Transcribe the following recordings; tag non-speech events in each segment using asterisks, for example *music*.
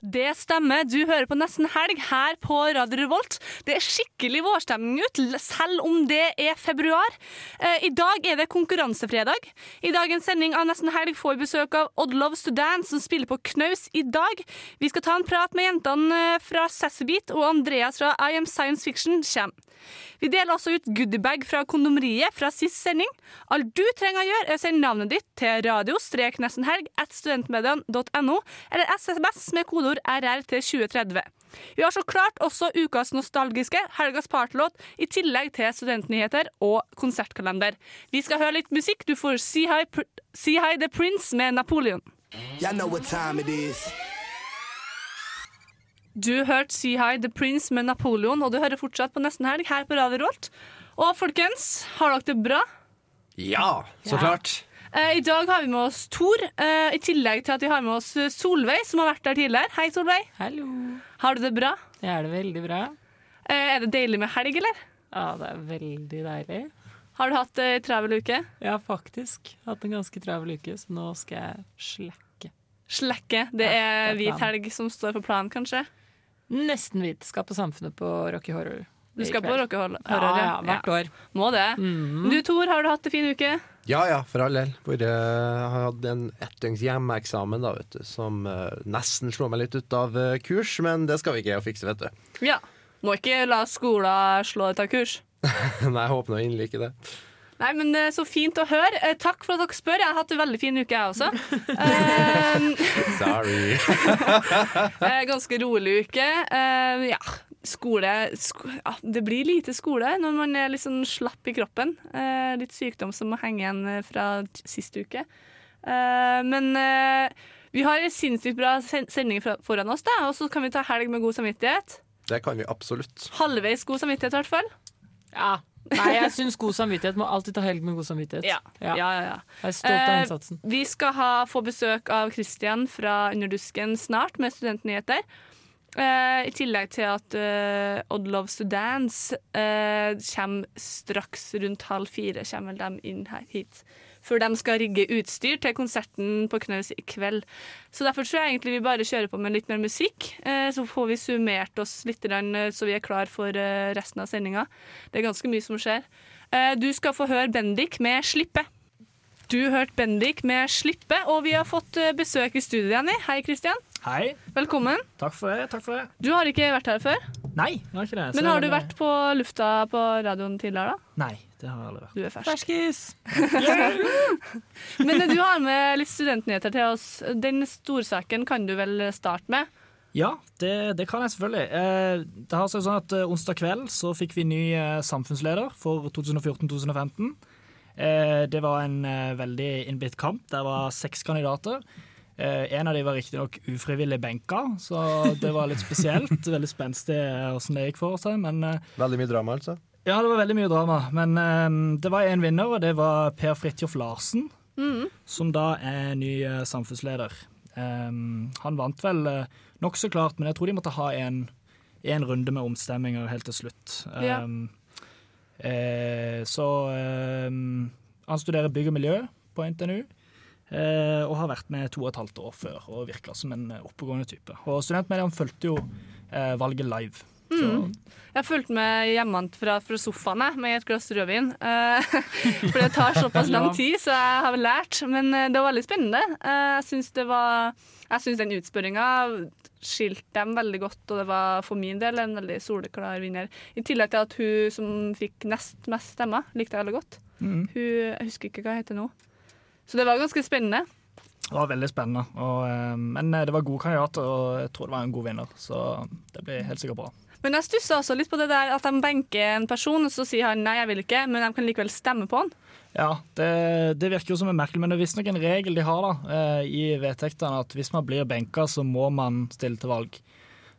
Det stemmer, du hører på Nesten Helg her på Radio Revolt. Det er skikkelig vårstemning ut, selv om det er februar. Eh, I dag er det konkurransefredag. I dagens sending av Nesten Helg får vi besøk av Odd Loves to Dance, som spiller på Knaus i dag. Vi skal ta en prat med jentene eh, fra Sassabit, og Andreas fra I Am Science Fiction kommer. Vi deler også ut goodiebag fra kondomeriet fra sist sending. Alt du trenger å gjøre, er å sende navnet ditt til radio-nestenhelg at studentmediene.no, eller SMS med kodeord RR til 2030. Vi har så klart også ukas nostalgiske, helgas partylåt, i tillegg til studentnyheter og konsertkalender. Vi skal høre litt musikk. Du får See High, See Hi The Prince med Napoleon. Y'all know what time it is. Du hørte Sea High, The Prince med Napoleon, og du hører fortsatt på Nesten Helg her på Radio Rolt. Og folkens, har dere det bra? Ja, så klart. Eh, I dag har vi med oss Tor, eh, i tillegg til at vi har med oss Solveig, som har vært der tidligere. Hei, Solveig. Hallo. Har du det bra? Jeg er det veldig bra. Eh, er det deilig med helg, eller? Ja, det er veldig deilig. Har du hatt ei travel uke? Har faktisk hatt en ganske travel uke, så nå skal jeg slekke. Slekke. Det Ja, er det er hvit helg som står på planen, kanskje? Nesten hvit. Skal på Samfunnet på Rocky Horror. Du skal på. Rocky Horror? Ja, ja, hvert år. Må det. Mm. Du Tor, har du hatt en fin uke? Ja ja, for all del. Hvor jeg har hatt en ettdøgns hjemmeeksamen da, vet du, som eh, nesten slår meg litt ut av eh, kurs, men det skal vi ikke fikse, vet du. Ja. Må ikke la skolen slå deg av kurs. *laughs* Nei, jeg håper nå inderlig ikke det. Nei, men eh, Så fint å høre. Eh, Takk for at dere spør. Jeg har hatt en veldig fin uke, jeg også. Eh, *laughs* Sorry. *laughs* eh, ganske rolig uke. Eh, ja, skole, sk ja, Det blir lite skole når man er litt sånn slapp i kroppen. Eh, litt sykdom som må henge igjen eh, fra sist uke. Eh, men eh, vi har en sinnssykt bra sen sending foran oss, da, og så kan vi ta helg med god samvittighet. Det kan vi absolutt. Halvveis god samvittighet, i hvert fall. Ja. Nei, jeg syns god samvittighet må alltid ta helg med god samvittighet. Ja, ja, ja. ja. Jeg er stolt av Eh. Vi skal ha, få besøk av Christian fra Underdusken snart med studentnyheter. Eh, I tillegg til at eh, Odd Loves to Dance eh, kommer straks rundt halv fire. Kommer vel de inn her hit. Før de skal rigge utstyr til konserten på Knaus i kveld. Så derfor tror jeg egentlig vi bare kjører på med litt mer musikk. Eh, så får vi summert oss litt, eh, så vi er klar for eh, resten av sendinga. Det er ganske mye som skjer. Du skal få høre Bendik med 'Slippe'. Du hørte Bendik med 'Slippe', og vi har fått besøk i studio, Jenny. Hei, Kristian. Hei. Velkommen. Takk for det. takk for det. Du har ikke vært her før, Nei, jeg har ikke det. men har du vært på lufta på radioen tidligere, da? Nei, det har jeg aldri vært. Du er fersk. Ferskis! *laughs* Men eh, du har med litt studentnyheter til oss. Den storsaken kan du vel starte med? Ja, det, det kan jeg selvfølgelig. Eh, det har seg sånn at eh, Onsdag kveld så fikk vi ny samfunnsleder for 2014-2015. Eh, det var en veldig innbitt kamp. Der var seks kandidater. Eh, en av de var riktignok ufrivillig benka, så det var litt spesielt. *laughs* veldig spenstig åssen det gikk for seg. Men Veldig mye drama, altså. Ja, det var veldig mye drama. Men eh, det var én vinner, og det var Per Fridtjof Larsen. som da er ny eh, samfunnsleder. Um, han vant vel uh, nokså klart, men jeg tror de måtte ha en, en runde med omstemminger helt til slutt. Ja. Um, eh, så um, han studerer bygg og miljø på NTNU. eh, og har vært med to og et halvt år før og virka som en eh, oppegående type. Og studentmediene fulgte jo eh, valget live. Mm. Jeg fulgt med hjemmefra fra, sofaen med et glass rødvin. *laughs* For det tar såpass lang tid, så jeg har vel lært. Men eh, det var veldig spennende. Eh, jeg syns var Jeg syns den utspørringa skilte dem veldig godt, og det var for min del en veldig soleklar vinner. I tillegg til at hun som fikk nest mest stemmer, likte jeg veldig godt. mm. Hun, jeg husker ikke hva hun heter nå. Så det var ganske spennende. Det var veldig spennende. Og, eh, men det var gode kandidater, og jeg tror det var en god vinner. Så det blir helt sikkert bra. Men jeg stussa også litt på det der at de benker en person, og så sier han nei, jeg vil ikke, men de kan likevel stemme på han. Ja, det, det virker jo som en merkelig, men det er visstnok en regel de har da, eh, i vedtektene at hvis man blir benka, så må man stille til valg.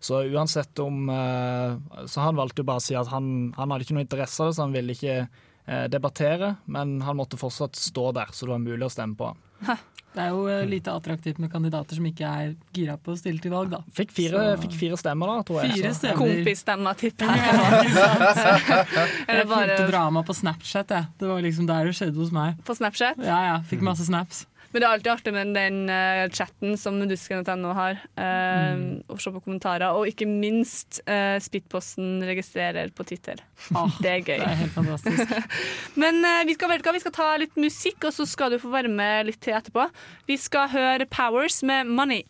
Så uansett om eh, Så han valgte jo bare å si at han, han hadde ikke noe interesse av det, så han ville ikke eh, debattere, men han måtte fortsatt stå der, så det var mulig å stemme på han. Det er jo eh, lite attraktivt med kandidater som ikke er gira på å stille til valg, da. Fikk fire, Så- fikk fire stemmer, da, tror jeg. Fire stemmer. Kompisstemmer, tipper jeg. *laughs* *laughs* Jeg bare- fulgte drama på Snapchat, jeg. Det var liksom der det skjedde hos meg. På Snapchat. Ja, ja. Fikk masse snaps. Men det er alltid artig med den uh, chatten som dusken.no har. eh, Å se på kommentarer. Og ikke minst uh, Spitposten registrerer på Twitter. det er gøy. Det er helt fantastisk. *laughs* Men uh, vi skal, vi skal ta litt musikk, og så skal du få være med litt til etterpå. Vi skal høre Powers med 'Money'.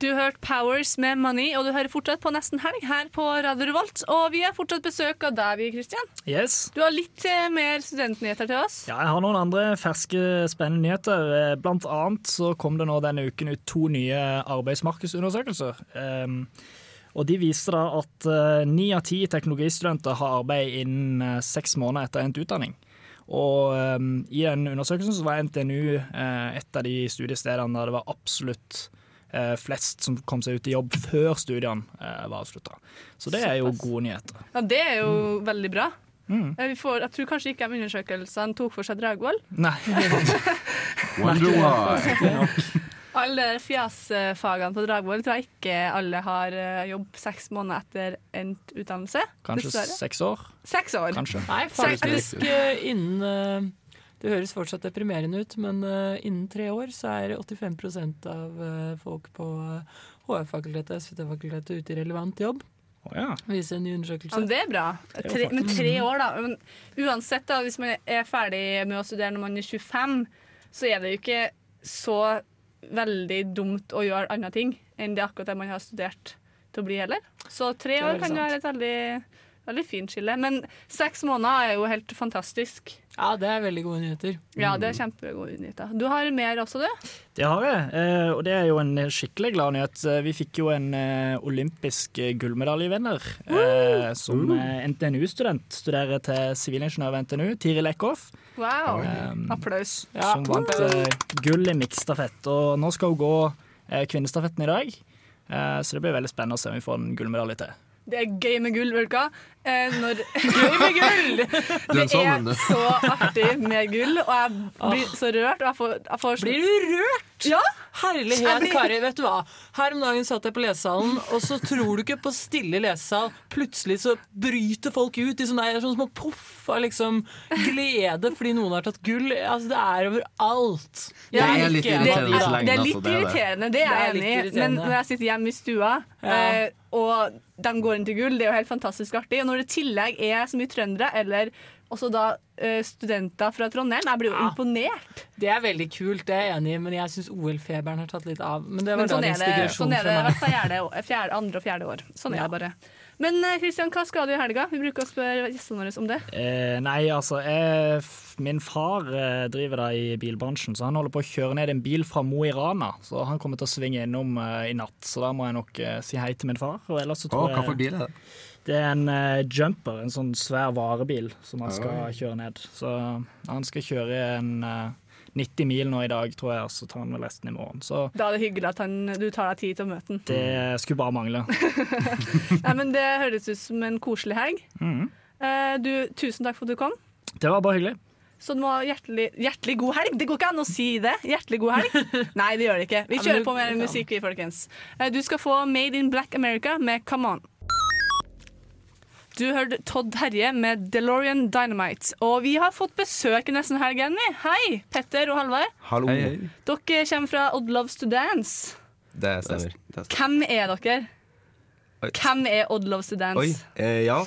Du hørte Powers med Money, og du hører fortsatt på Nesten Helg her på Radio Revolt. Og vi har fortsatt besøk av deg, Kristian. Yes. Du har litt eh, mer studentnyheter til oss. Ja, jeg har noen andre ferske, spennende nyheter. Eh, Blant annet så kom det nå denne uken ut to nye arbeidsmarkedsundersøkelser. Um, og de viste da at eh, ni av ti teknologistudenter har arbeid innen seks måneder etter endt utdanning. Og um, i den undersøkelsen så var NTNU et av de studiestedene der det var absolutt flest som kom seg ut i jobb før studiene eh, var avslutta. Så det er jo gode nyheter. Ja, Det er jo veldig bra. Mm. Eh, Vi får, jeg tror kanskje ikke de undersøkelsene tok for seg Dragvoll. Nei. *laughs* Alle fjasfagene på Dragvoll tror jeg ikke alle har eh, jobb seks måneder etter endt utdannelse. Kanskje Dessverre. seks år. Seks år. Kanskje. Nei, faktisk eh, innen eh, Det høres fortsatt deprimerende ut, men eh, innen tre år så er 85 av eh, folk på uh, HF-fakultetet, SVT-fakultetet ute i relevant jobb. Å ja. Viser en ny undersøkelse. Ja, det er bra. Tre, men tre år, da. Men uansett, da, hvis man er ferdig med å studere når man er 25, så er det jo ikke så veldig dumt å gjøre andre ting enn det akkurat det man har studert til å bli heller. Så tre år kan jo sant. være et veldig, veldig fint skille. Men seks måneder er jo helt fantastisk. Ja, det er veldig gode nyheter. Ja, det er kjempegode nyheter. Du har mer også, du? Det har jeg, eh, og det er jo en skikkelig glad nyhet. Eh, Vi fikk jo en eh, olympisk gullmedaljevinner eh, som NTNU-student. Studerer til sivilingeniør ved NTNU, Tiril Eckhoff. Wow. Um, Applaus. Ja. Som vant gull i miksstafett. Og nå skal hun gå kvinnestafetten i dag, eh, så det blir veldig spennende å se om vi får en gullmedalje til. Det er gøy med gull, vet du hva? Eh, når, gøy med gull! *laughs* Det er så artig med gull, og jeg blir så rørt. Og jeg får, jeg får Blir du rørt? Ja! Herlighet, blir- Kari. Vet du hva? Her om dagen satt jeg på lesesalen, og så tror du ikke på stille lesesal. Plutselig så bryter folk ut i sånne, sånne små poff av liksom glede fordi noen har tatt gull. Altså, det er overalt. Det er litt irriterende så lenge, det er litt er irriterende, det er jeg enig i. Men når jeg sitter hjemme i stua, Ja. eh, og de går inn til gull, det er jo helt fantastisk artig. Når det i tillegg er så mye trøndere, eller også da eh, studenter fra Trondheim, jeg blir jo Ja. imponert. Det er veldig kult, det er jeg enig i, men jeg syns OL-feberen har tatt litt av. Men det var Men sånn er det, sånn er det i hvert fall fjerde, fjerde, andre og fjerde år. Sånn er det bare. Men Kristian, hva skal du i helga? Vi bruker å spørre gjestene våre om det. Eh, nei, altså jeg, Min far eh, driver da i bilbransjen, så han holder på å kjøre ned en bil fra Mo i Rana. Så han kommer til å svinge innom eh, i natt, så da må jeg nok eh, si hei til min far. Og ellers så tror tror hva for bil er det? Det er en uh, jumper, en sånn svær varebil, som han skal kjøre ned. Så han skal kjøre en uh, 90 mil nå i dag, tror jeg, så tar han vel resten i morgen. Så Da er det hyggelig at han, du tar deg tid til å møte han. det skulle bare mangle. *laughs* Nei, men Det høres ut som en koselig helg. Mm. Uh, du, tusen takk for at du kom. Det var bare hyggelig. Så du må ha hjertelig, hjertelig god helg. Det går ikke an å si det. Hjertelig god helg. *laughs* Nei, det gjør det ikke. Vi kjører på med musikk, vi, folkens. Eh, Du skal få Made in Black America med Come On. Du hørte Todd Herje med DeLorean Dynamite. Og vi har fått besøk i nesten helgen, vi. Hei, Petter og Halvard. Hallo. Dere kommer fra Odd Loves to Dance. Det stemmer. Hvem er dere? Oi. Hvem er Odd Loves to Dance? Oi, eh, ja.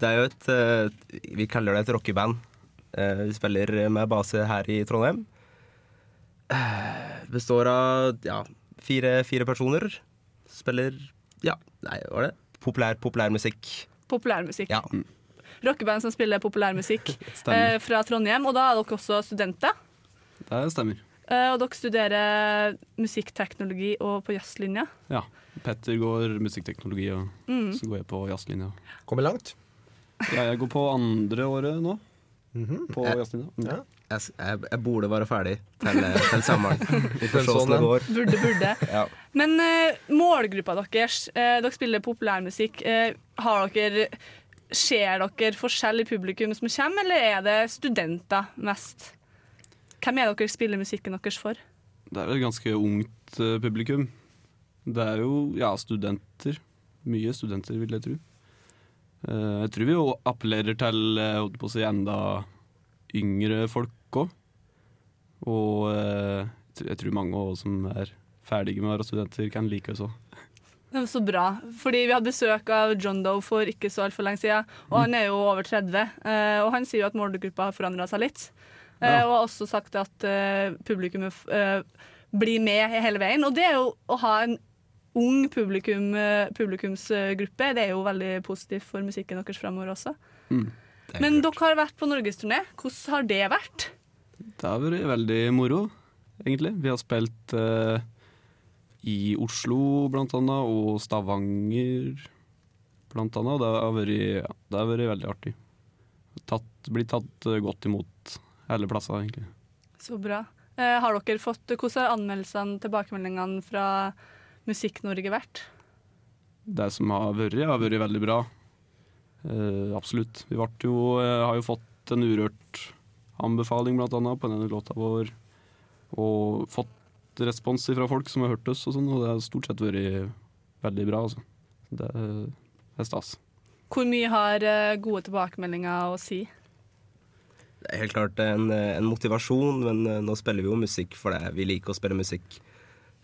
Det er jo et eh, Vi kaller det et rockeband. Eh, vi spiller med base her i Trondheim. Eh, består av ja, fire, fire personer. Spiller Ja, nei, hva var det? Populær, populærmusikk. Populærmusikk. Ja. rockeband som spiller populærmusikk *laughs* eh, fra Trondheim. Og da er dere også studenter. Det stemmer. Eh, og dere studerer musikkteknologi og på jazzlinja. Ja. Petter går musikkteknologi, og Mm. så går jeg på jazzlinja. Kommer langt. Ja, jeg går på andre året nå. På Ja. jazzlinja. Mm. Jeg, jeg, jeg burde være ferdig til, til sommeren. *laughs* Vi får se Sånn hvordan det går. Burde, burde. *laughs* Ja. Men uh, målgruppa deres, uh, dere spiller populærmusikk. Uh, har dere Ser dere forskjell i publikum som kommer, eller er det studenter mest? Hvem er dere spiller musikken deres for? Det er et ganske ungt publikum. Det er jo ja, studenter. Mye studenter, vil jeg tro. Eh, jeg tror vi jo appellerer til eh, holdt på å si, enda yngre folk òg. Og eh, jeg tror- mange også som er ferdige med å være studenter, kan like oss òg. Det var så bra. Fordi vi hadde besøk av John Doe for ikke så altfor lenge siden. Og han er jo over 30. eh, Og han sier jo at målgruppa har forandra seg litt. Ja. Og har også sagt at publikum publikummet blir med hele veien. Og det er jo å ha en ung publikum, eh, publikumsgruppe. Det er jo veldig positivt for musikken deres fremover også. Mm. Men dere har vært på norgesturné. Hvordan har det vært? Det har vært veldig moro, egentlig. Vi har spilt eh, i Oslo blant annet, og Stavanger blant annet. Og det har vært, ja, det har vært veldig artig. Tatt, blitt tatt eh, godt imot hele plasser, egentlig. Så bra. Eh, har dere fått, hvordan har anmeldelsene, tilbakemeldingene fra Musikk-Norge vært? Det som har vært, har vært veldig bra. Eh, absolutt. Vi jo, eh, har jo fått en Urørt-anbefaling blant annet på denne låta vår. Og fått respons fra folk som har hørt oss, og sånn, og det har stort sett vært veldig bra. Altså. Det er stas. Hvor mye har eh, gode tilbakemeldinger å si? Det er helt klart en, en motivasjon, men eh, nå spiller vi jo musikk for det. Vi liker å spille musikk.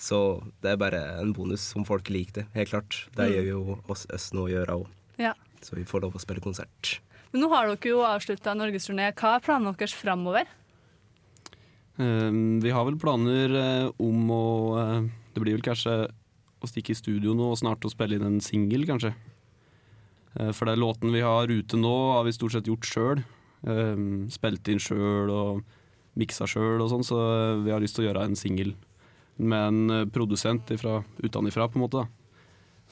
Så det er bare en bonus om folk liker det. Helt klart. Det Mm. gjør jo oss, oss noe å gjøre òg. Ja. Så vi får lov å spille konsert. Men nå har dere jo avslutta norgesturné. Hva er planene deres framover? Um, vi har vel planer eh, om å eh, Det blir vel kanskje å stikke i studio nå og snart å spille inn en singel, kanskje. Eh, for den låten vi har ute nå, har vi stort sett gjort sjøl. spilt inn sjøl og miksa sjøl og sånn, så vi har lyst til å gjøre en singel med en eh, produsent ifra, utenifra, på en måte. da.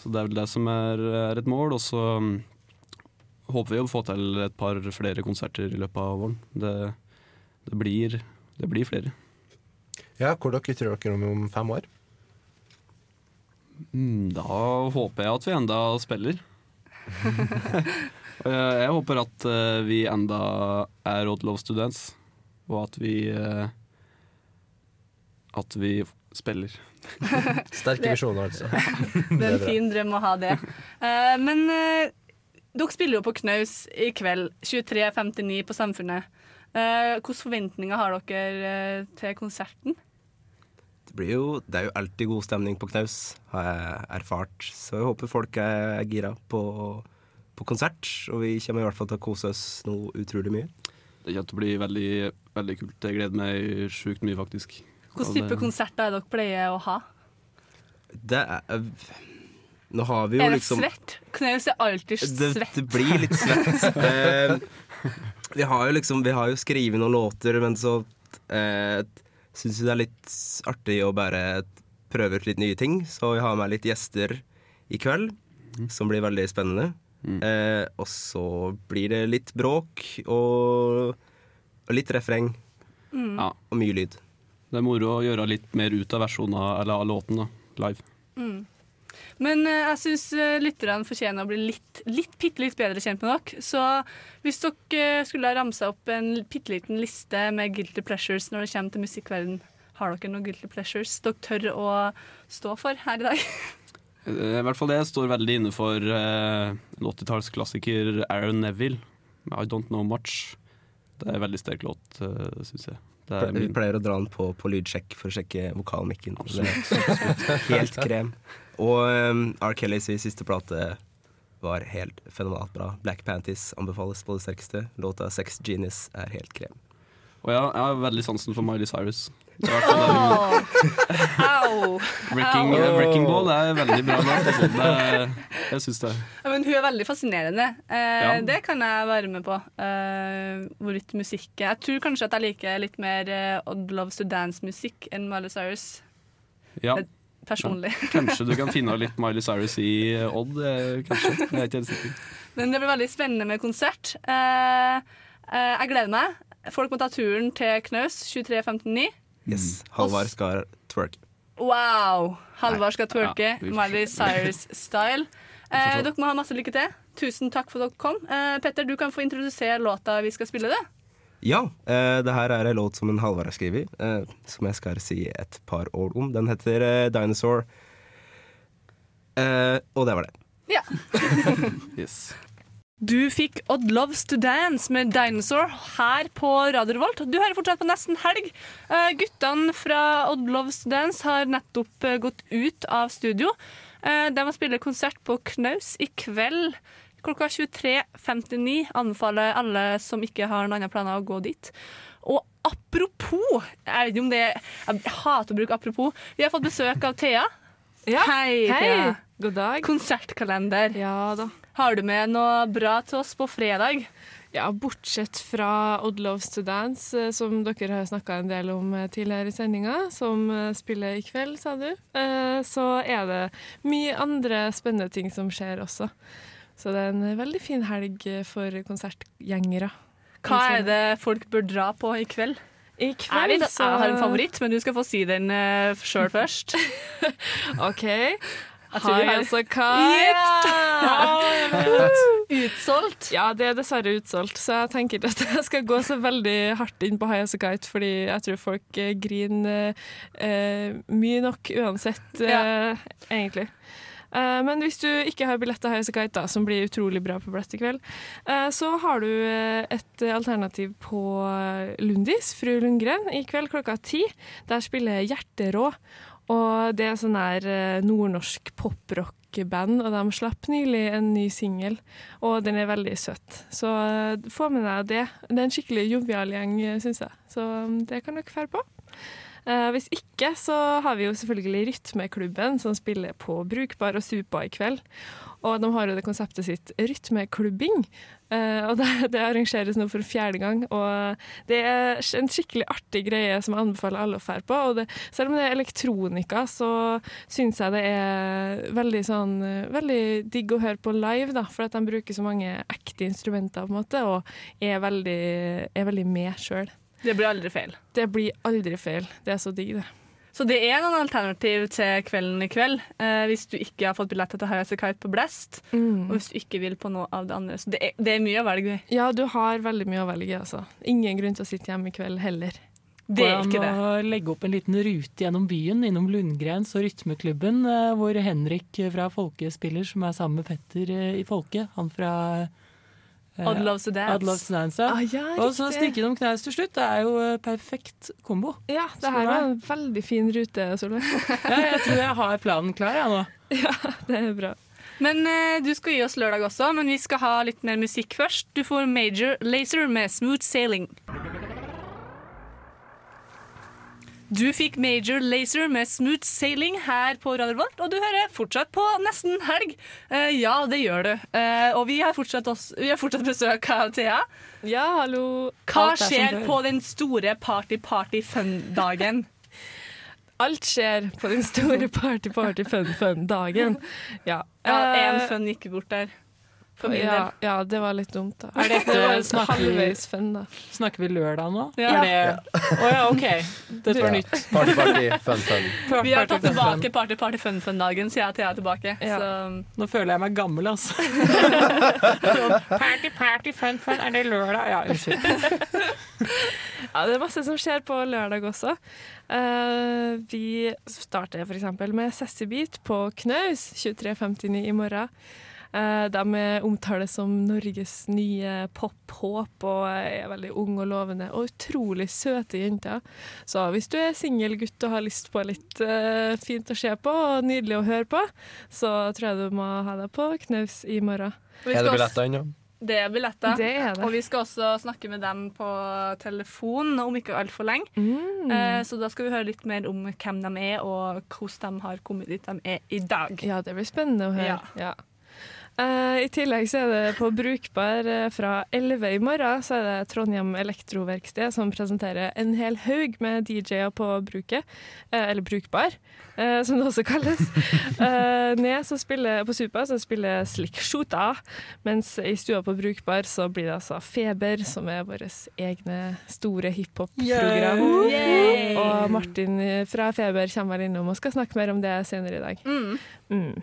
Så det er vel det som er, er et mål. Og så mm, håper vi å få til et par flere konserter i løpet av våren. Det, det, blir, det blir flere. Ja, Hvor dere tror dere om om fem år? Mm, Da håper jeg at vi enda spiller. Jeg, *laughs* *laughs* jeg håper at eh, vi enda er Odd Love Students, og at vi eh, At vi spiller. *laughs* Sterke visjoner, altså. *laughs* Det er en fin drøm å ha det. Uh, men uh, dere spiller jo på Knaus i kveld, 23.59 på Samfunnet. Uh, Hvilke forventninger har dere eh, til konserten? Det, blir jo, det er jo alltid god stemning på knaus, har jeg erfart. Så jeg håper folk er gira på, på konsert. Og vi kommer i hvert fall til å kose oss noe utrolig mye. Det kommer til å bli veldig, veldig kult. Jeg gleder meg sjukt mye, faktisk. Hvilken type konserter er dere pleier å ha? Det er Nå har vi jo Er det liksom svett? Knaus er alltid svett. det blir litt *laughs* svett. Eh, vi har jo liksom Vi har jo skrevet noen låter, men så eh, syns vi det er litt artig å bare prøve ut litt nye ting. Så vi har med litt gjester i kveld, som blir veldig spennende. Eh, og så blir det litt bråk og, og litt refreng. Mm. Ja. Og mye lyd. Det er moro å gjøre litt mer ut av versjonen eller av låten da, live. Mm. Men eh, jeg syns lytterne fortjener å bli litt, litt, bitte litt bedre kjent med dere. Så hvis dere eh, skulle ha ramsa opp en bitte liten liste med guilty pleasures når det kommer til musikkverden, har dere noen guilty pleasures dere tør å stå for her i dag? *laughs* Eh, I hvert fall det står veldig inne for eh, en 80-tallsklassiker Aaron Neville. med I Don't Know Much. Det er en veldig sterk låt, uh, syns jeg. Er Vi pleier å dra den på, på lydsjekk for å sjekke vokalmikken. Er *laughs* helt krem. Og um, R. Kellys siste plate var helt fenomenalt bra. Black Panties anbefales på det sterkeste. Låta Sex Genius er helt krem. Og ja, jeg har veldig sansen for Miley Cyrus. Hvert. Au! Wrecking, Au. Wrecking Ball er veldig bra låt. Jeg syns det. Ja, men hun er veldig fascinerende. Eh, Ja. Det kan jeg være med på. Eh, hvorvidt musikk Jeg tror kanskje at jeg liker litt mer eh, Odd Loves to Dance-musikk enn Miley Cyrus. Ja. Eh, Personlig. Ja. Kanskje du kan finne litt Miley Cyrus i eh, Odd. eh, Kanskje. Jeg er ikke helt sikker. Men det blir veldig spennende med konsert. Eh, eh, jeg gleder meg. Folk må ta turen til Knaus 23.59. Yes. Halvard skal twerke. Wow! Halvard skal twerke. Ja, Miley. Cyrus-style. *laughs* Eh, dere må ha masse lykke til. Tusen takk for at dere kom. Eh, Petter, du kan få introdusere låta vi skal spille. det Ja, eh, det her er en låt som en Halvard har skrevet, eh, som jeg skal si et par ord om. Den heter eh, Dinosaur. Eh, og det var det. Ja. *laughs* *laughs* Yes. Du fikk Odd Loves to Dance med Dinosaur her på Radio Revolt. Du hører fortsatt på Nesten helg. Uh, guttene fra Odd Loves to Dance har nettopp uh, gått ut av studio. Uh, de må spille konsert på Knaus i kveld klokka 23.59. Anbefaler alle som ikke har noen andre planer, å gå dit. Og apropos Jeg vet ikke om det Jeg hater å bruke apropos. Vi har fått besøk av Thea. Hei, Hei. Thea. God dag. Konsertkalender. Ja da. Har du med noe bra til oss på fredag? Ja, bortsett fra Odd Loves to Dance, eh, som dere har snakka en del om eh, tidligere i sendinga, som eh, spiller i kveld, sa du, så er det mye andre spennende ting som skjer også. Så det er en veldig fin helg for konsertgjengere. Hva er det folk bør dra på i kveld? I Jeg kveld vet så jeg har en favoritt, men du skal få si den uh, sjøl først. *laughs* OK. Highas og Kite. Ja! *laughs* Utsolgt? Ja, det er dessverre utsolgt, så jeg tenker ikke at jeg skal gå så veldig hardt inn på High As a Kite, fordi jeg tror folk eh, griner eh, mye nok uansett, eh, egentlig. Eh, men hvis du ikke har billett til a Kite, da, som blir utrolig bra på billett i kveld, eh, så har du et alternativ på Lundis, Fru Lundgren, i kveld klokka ti. Der spiller Hjerterå. Og det er sånn her eh, nordnorsk poprock-band, og de slapp nylig en ny singel, og den er veldig søt. Så eh, få med deg det. Det er en skikkelig jovial gjeng, syns jeg. Så mm, det kan dere fære på. Eh, hvis ikke, så har vi jo selvfølgelig Rytmeklubben, som spiller på Brukbar og Supa i kveld. Og de har jo det konseptet sitt Rytmeklubbing. Eh, og *laughs* det, det arrangeres nå for fjerde gang. Og det er en skikkelig artig greie som jeg anbefaler alle å dra på. Og det, selv om det er elektronika, så syns jeg det er veldig sånn eh, Veldig digg å høre på live, da, for at de bruker så mange ekte instrumenter, på en måte, og er veldig, er veldig med sjøl. Det blir aldri feil. Det blir aldri feil. Det er så digg, det. Så det er noen alternativ til kvelden i kveld, eh, hvis du ikke har fått billett til High Kite på Blast, Mm. og hvis du ikke vil på noe av det andre. Så det er, det er mye å velge i. Ja, du har veldig mye å velge i, altså. Ingen grunn til å sitte hjemme i kveld heller. Det er ikke det. Å legge opp en liten rute gjennom byen, innom Lundgrens og Rytmeklubben, eh, hvor Henrik fra Folke spiller, som er sammen med Petter eh, i Folke. Han fra eh, Odd Loves to Dance. Loves to Dance, ja. Ah, ja, og så stikke innom Knaus til slutt. Det er jo eh, perfekt kombo. Ja, det her var en veldig fin rute, Solveig. *laughs* Ja, jeg tror jeg har planen klar, jeg nå. *laughs* ja, det er bra. Men eh, du skal gi oss lørdag også, men vi skal ha litt mer musikk først. Du får Major Laser med Smooth Sailing. Du fikk Major Lazer med Smooth Sailing her på Radio Volt, og du hører fortsatt på Nesten helg. Uh, ja, det gjør du. Uh, og vi har, fortsatt oss, vi har fortsatt besøk av Thea. Ja, hallo. Hva er skjer på den store party-party-fun-dagen? *laughs* Alt skjer på den store *laughs* party-party-fun-fun-dagen. Ja. Ja, én Eh, fun gikk bort der. For min ja, del. ja, det var litt dumt, da. Er dette- det var snakker vi- halvveis fun, da. Snakker vi lørdag nå? Ja. Er det Å ja, OK. Dette var Ja. nytt. *laughs* Party, party, fun, fun. Vi har tatt Party, fun, fun. tilbake party-party-fun-fun-dagen Så jeg er tilbake. Ja. Så Nå føler jeg meg gammel, altså. *laughs* party, party, fun, fun. Er det lørdag? Ja, unnskyld. *laughs* Ja, det er masse som skjer på lørdag også. Uh, vi starter f.eks. med Sassy Beat på Knaus 23.59 i morgen. Eh, de omtales som Norges nye pop-håp og er veldig unge og lovende og utrolig søte jenter. Så hvis du er singel gutt og har lyst på litt eh, fint å se på og nydelig å høre på, så tror jeg du må ha deg på Knaus i morgen. Er det billetter ennå? Det er billetter. Det er det. Og vi skal også snakke med dem på telefon om ikke altfor lenge. Mm. Eh, så da skal vi høre litt mer om hvem de er, og hvordan de har kommet dit de er i dag. Ja, det blir spennende å høre. Ja. Ja. Eh, I tillegg så er det på Brukbar eh, fra 11 i morgen så er det Trondheim Elektroverksted som presenterer en hel haug med DJ-er på bruket, eh, eller Brukbar, som det også kalles. *laughs* Ned så spiller, på Supa så spiller Slik Shota, mens i stua på Brukbar så blir det altså Feber, som er vårt egne store hiphop-program. Og Martin fra Feber kommer vel innom og skal snakke mer om det senere i dag. Mm.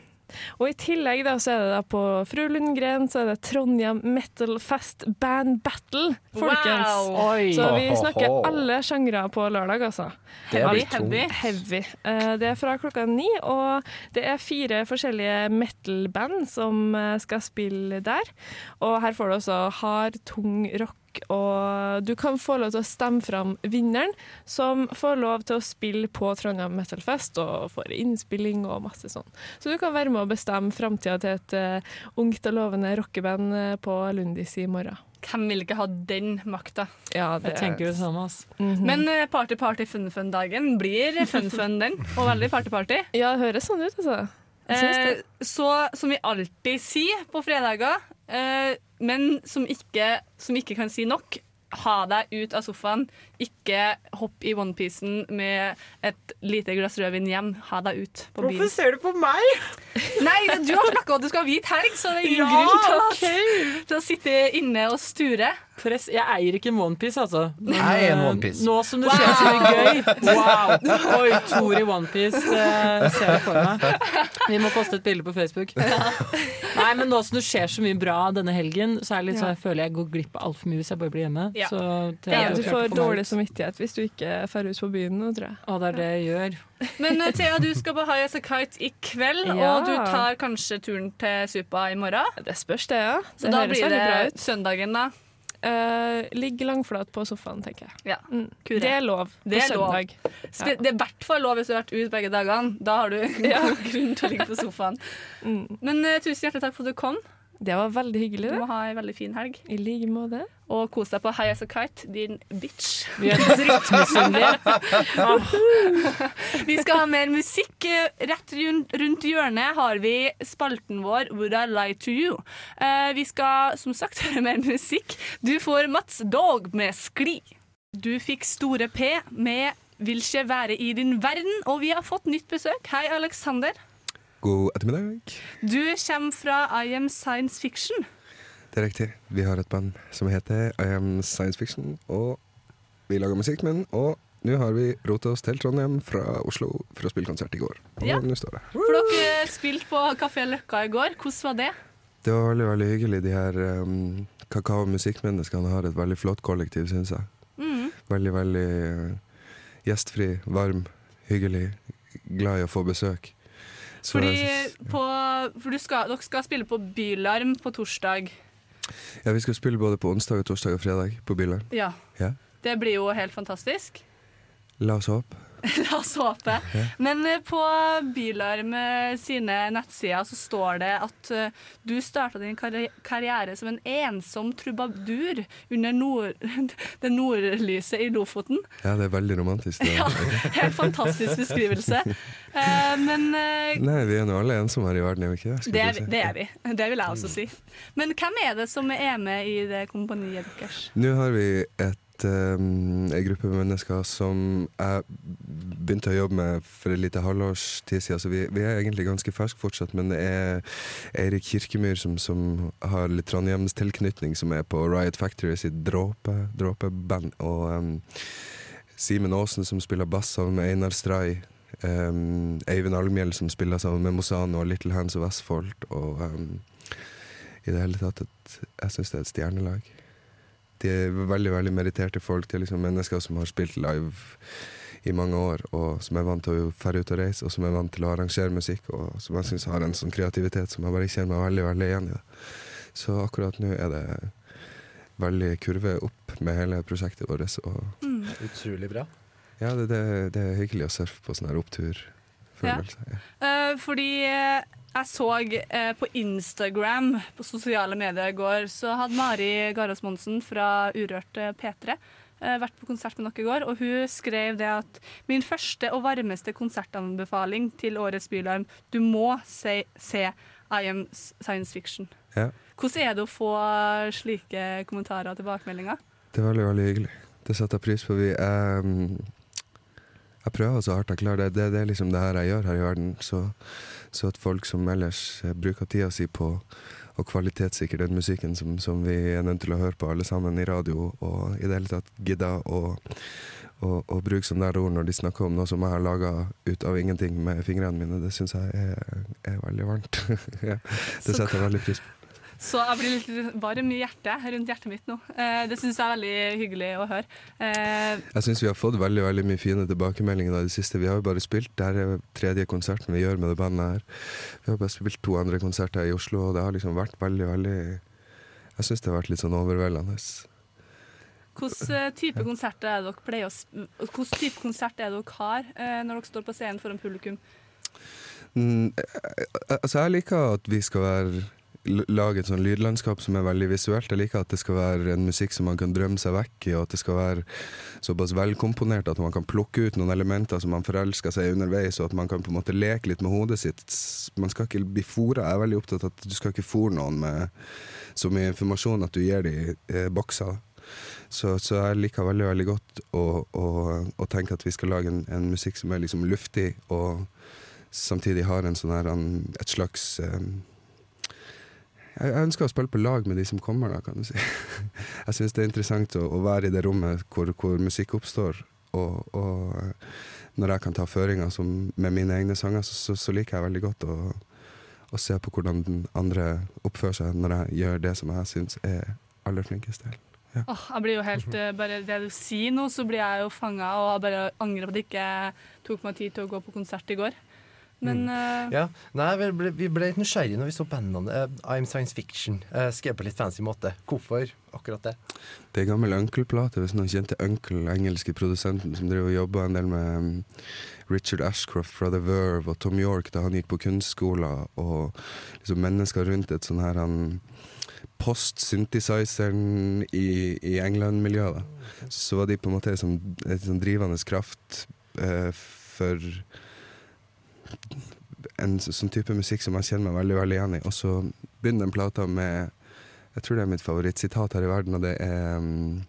Og i tillegg da, så er det da på Fru Lundgren så er det Trondheim Metal Fest Band Battle, folkens. Wow! Så vi snakker alle sjangre på lørdag, altså. Det blir Alt. heavy. Heavy. Eh, Det er fra klokka ni, og det er fire forskjellige metal-band som eh, skal spille der. Og her får du også hard, tung rock, og du kan få lov til å stemme fram vinneren, som får lov til å spille på Trondheim Metal Fest og får innspilling og masse sånn. Så du kan være med å bestemme framtida til et uh, ungt og lovende rockeband eh, på Lundis i morgen. Hvem vil ikke ha den makta? Ja, Jeg tenker det samme, Mm -hmm. Men eh, Party Party Fun Fun-dagen blir Fun Fun, den. Og veldig Party Party. Ja, det høres sånn ut, altså. Det. Eh, så som vi alltid sier på fredager, men som ikke, som ikke kan si nok, ha deg ut av sofaen. Ikke hopp i onepiecen med et lite glass rødvin hjem. Ha deg ut på byen. ser du på meg? *laughs* Nei, du har snakka om at du skal ha hvit helg, så det er ingen Ja, grunn til okay. til å sitte inne og sture. Press. Jeg eier ikke en onepiece, altså. Men, Jeg er en One onepiece. Nå som det skjer så mye gøy Wow! Oi, Tor i onepiece. Det ser jeg for meg. Vi må poste et bilde på Facebook. Nei, men nå som det skjer så mye bra denne helgen, så er litt så jeg føler jeg går glipp av altfor mye hvis jeg bare blir hjemme. Ja. Så det Ja, du får dårlig samvittighet hvis du ikke drar ut på byen nå, tror jeg. Å, det er det jeg gjør. Men eh, Thea, du skal på High As A Kite i kveld, Ja. og du tar kanskje turen til Supa i morgen. Det spørs, det, ja. Så da høres blir det ut. søndagen, da. Eh, ligg langflat på sofaen, tenker jeg. Ja. Mm. Det er lov på Det er lov. søndag. Spe det er i hvert fall lov hvis du har vært ute begge dagene. Da har du ja. *laughs* grunn til å ligge på sofaen. *laughs* Mm. Men uh, tusen hjertelig takk for at du kom. Det var veldig hyggelig, Du må ha ei veldig fin helg. I like måte. Og kos deg på High As A Kite, din bitch. Vi er drittmisunnelige. Vi skal ha mer musikk. Rett rundt, hjørnet har vi spalten vår Would I Lie To You. Eh, vi skal som sagt høre mer musikk. Du får Mats Dog med Skli. Du fikk Store P med Vil ikke være i din verden, og vi har fått nytt besøk. Hei, Alexander. God ettermiddag. Du kommer fra I Am Science Fiction. Det er riktig. Vi har et band som heter I Am Science Fiction, og vi lager musikk med den. Og nå har vi rota oss til Trondheim fra Oslo for å spille konsert i går. Og Ja. nå står det. For dere spilte på Kafé Løkka i går. Hvordan var det? Det var veldig veldig hyggelig. De her um, kakao-musikkmenneskene har et veldig flott kollektiv, syns jeg. Mm. Veldig, veldig uh, gjestfri, varm, hyggelig, glad i å få besøk. Fordi på, for du skal, dere skal spille på Bylarm på torsdag. ja, vi skal spille både på onsdag, og torsdag og fredag på Bylarm. Ja. Ja. Det blir jo helt fantastisk. La oss håpe. *laughs* La oss håpe. Men eh, på Bylarm eh, sine nettsider så står det at eh, du starta din karri- karriere som en ensom trubadur under nord, *laughs* det nordlyset i Lofoten. Ja, det er veldig romantisk. Det. *laughs* Ja, helt fantastisk beskrivelse. Men Nei, vi er nå alle ensomme her i verden, er vi ikke det? det er, si. det er vi. Det vil jeg også si. Men hvem er det som er med i det kompaniet deres? Nå har vi et, um, en gruppe mennesker som jeg begynte å jobbe med for et lite halvårs tid siden. Så vi, vi er egentlig ganske ferske fortsatt, men det er Eirik Kirkemyr som, som har litt Trondheims-tilknytning, som er på Riot Factory sitt dråpe, dråpeband. Og um, Simen Aasen som spiller bass sammen med Einar Stray. Um, Eivind Almhjell som spiller sammen med Mosano og Little Hands of Westfold. Og um, i det hele tatt et, jeg syns det er et stjernelag. De er veldig veldig meritterte folk. De er liksom mennesker som har spilt live i mange år, og som er vant til å fære ut og reise, og som er vant til å arrangere musikk, og som jeg syns har en sånn kreativitet som jeg bare kjenner meg veldig veldig igjen i. det. Så akkurat nå er det veldig kurve opp med hele prosjektet vårt. Og Utrolig bra. ja, det, det, det er hyggelig å surfe på sånn her opptur følelse. Ja. Uh, fordi jeg så uh, på Instagram, på sosiale medier i går, så hadde Mari Garås Monsen fra Urørt eh, P3 eh, vært på konsert med dere i går, og hun skrev det at min første og varmeste konsertanbefaling til årets Bylarm, du må se, se I Am Science Fiction. Ja. Hvordan er det å få slike kommentarer og tilbakemeldinger? Det er veldig, veldig hyggelig. Det setter jeg pris på. Vi, jeg, jeg prøver så hardt jeg klarer. Det, det, det er liksom det her jeg gjør her i verden. Så, så at folk som ellers eh, bruker tida si på å kvalitetssikre den musikken som, som vi er nødt til å høre på alle sammen i radio, og i det hele tatt gidder å, å, å bruke sånne der ord når de snakker om noe som jeg har laga ut av ingenting med fingrene mine, det syns jeg er, er veldig varmt. *laughs* det setter jeg veldig pris på. Så jeg blir litt varm i hjertet, rundt hjertet mitt nå. Eh, det syns jeg er veldig hyggelig å høre. Eh, Jeg syns vi har fått veldig veldig mye fine tilbakemeldinger i det siste. Vi har jo bare spilt, det er tredje konserten vi gjør med det bandet her. Vi har bare spilt to andre konserter i Oslo, og det har liksom vært veldig, veldig Jeg syns det har vært litt sånn overveldende. Hvilken eh, type konserter er dere pleier Hvilken type konsert er dere har når dere står på scenen foran publikum? Mm, altså, jeg liker at vi skal være lage et sånn lydlandskap som er veldig visuelt. Jeg liker at det skal være en musikk som man kan drømme seg vekk i, og at det skal være såpass velkomponert at man kan plukke ut noen elementer som man forelsker seg i underveis, og at man kan på en måte leke litt med hodet sitt. Man skal ikke bli fora. Jeg er veldig opptatt av at du skal ikke fòre noen med så mye informasjon at du gir dem eh, bokser. Så, så jeg liker veldig veldig godt å, å, å tenke at vi skal lage en, en musikk som er liksom luftig, og samtidig har en sånn her, en- et slags eh, jeg, ønsker å spille på lag med de som kommer, da, kan du si. *laughs* Jeg syns det er interessant å, å være i det rommet hvor, hvor musikk oppstår. Og, og når jeg kan ta føringer med mine egne sanger, så, så, så liker jeg veldig godt å, å se på hvordan den andre oppfører seg når jeg gjør det som jeg syns er aller flinkest til. Ja. Oh, jeg blir jo helt, uh, bare Det du sier nå, så blir jeg jo fanga og jeg bare angrer på at jeg ikke tok meg tid til å gå på konsert i går. Men eh, Ja, nei, vi ble, vi ble litt nysgjerrige når vi så bandene uh, I'm Science Fiction. Uh, skrevet på litt fancy måte. Hvorfor akkurat det? Det er gammel Uncle-plate, hvis noen kjente Uncle, engelske produsenten som drev og jobba en del med um, Richard Ashcroft fra The Verve og Tom York da han gikk på kunstskoler, og liksom mennesker rundt et sånn her han post-synthesizeren i, i England-miljøet. Så var de på en måte som et sånn drivende kraft eh, for en sånn type musikk som jeg kjenner meg veldig veldig igjen i. Og så begynner den plata med Jeg tror det er mitt favorittsitat her i verden, og det er um,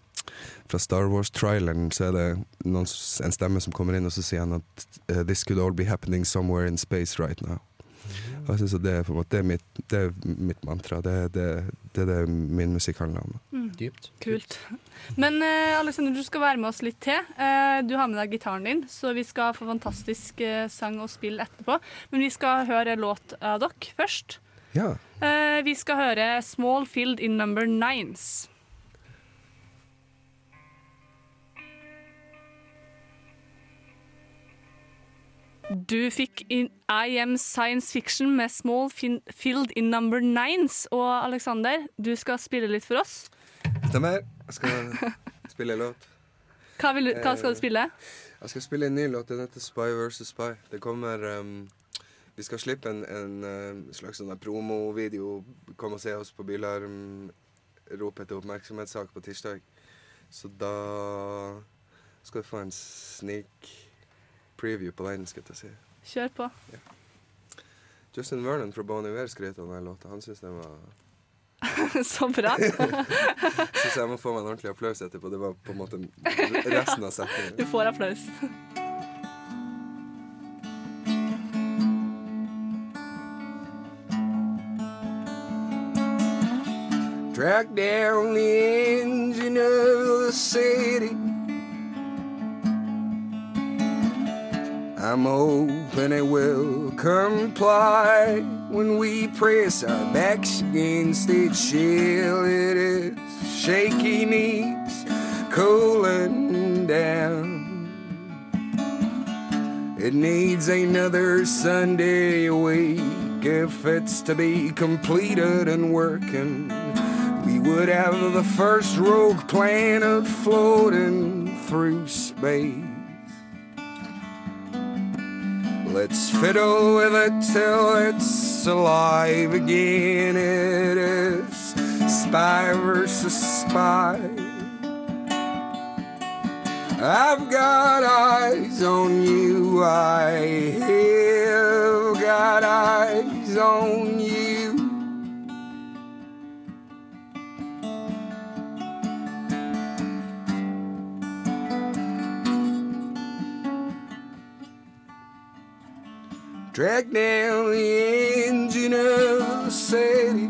fra Star Wars-traileren så er det noen, en stemme som kommer inn, og så sier han at uh, This could all be happening somewhere in space right now. Og jeg synes at det er på en måte det er mitt, det er mitt mantra. Det, er- det, det er det min musikk handler om. Mm. Dypt. Kult. Men uh, Alexander, du skal være med oss litt til. Uh, du har med deg gitaren din, så vi skal få fantastisk uh, sang og spill etterpå. Men vi skal høre låt av dere først. Ja. Eh, vi skal høre 'Small Field in Number Nines'. Du fikk I Am Science Fiction med Small Field in Number Nines. Og Alexander, du skal spille litt for oss. Stemmer. Jeg skal *laughs* spille en låt. Hva, du- hva skal du spille? Jeg skal spille en ny låt. Den heter Spy vs. Spy. Det kommer um, Vi skal slippe en, en slags sånn promovideo. Kom og se oss på Bylarm. Rop etter oppmerksomhetssak på tirsdag. Så da skal du få en sneak preview på den, skal jeg si. Kjør på. Justin Vernon fra Bon Iver skrøt av den låta. Han syntes den var *laughs* Så bra. *laughs* Syns jeg må få meg en ordentlig applaus etterpå. Det var på en måte resten av setningen. Du får applaus. Track down the engine of the city. I'm hoping it will comply when we press our backs against its shell. It is shaky knees cooling down. It needs another Sunday week if it's to be completed and working. We would have the first rogue planet floating through space. Let's fiddle with it till it's alive again. It is spy versus spy. I've got eyes on you. I have got eyes on you. Drag down the engine of the city.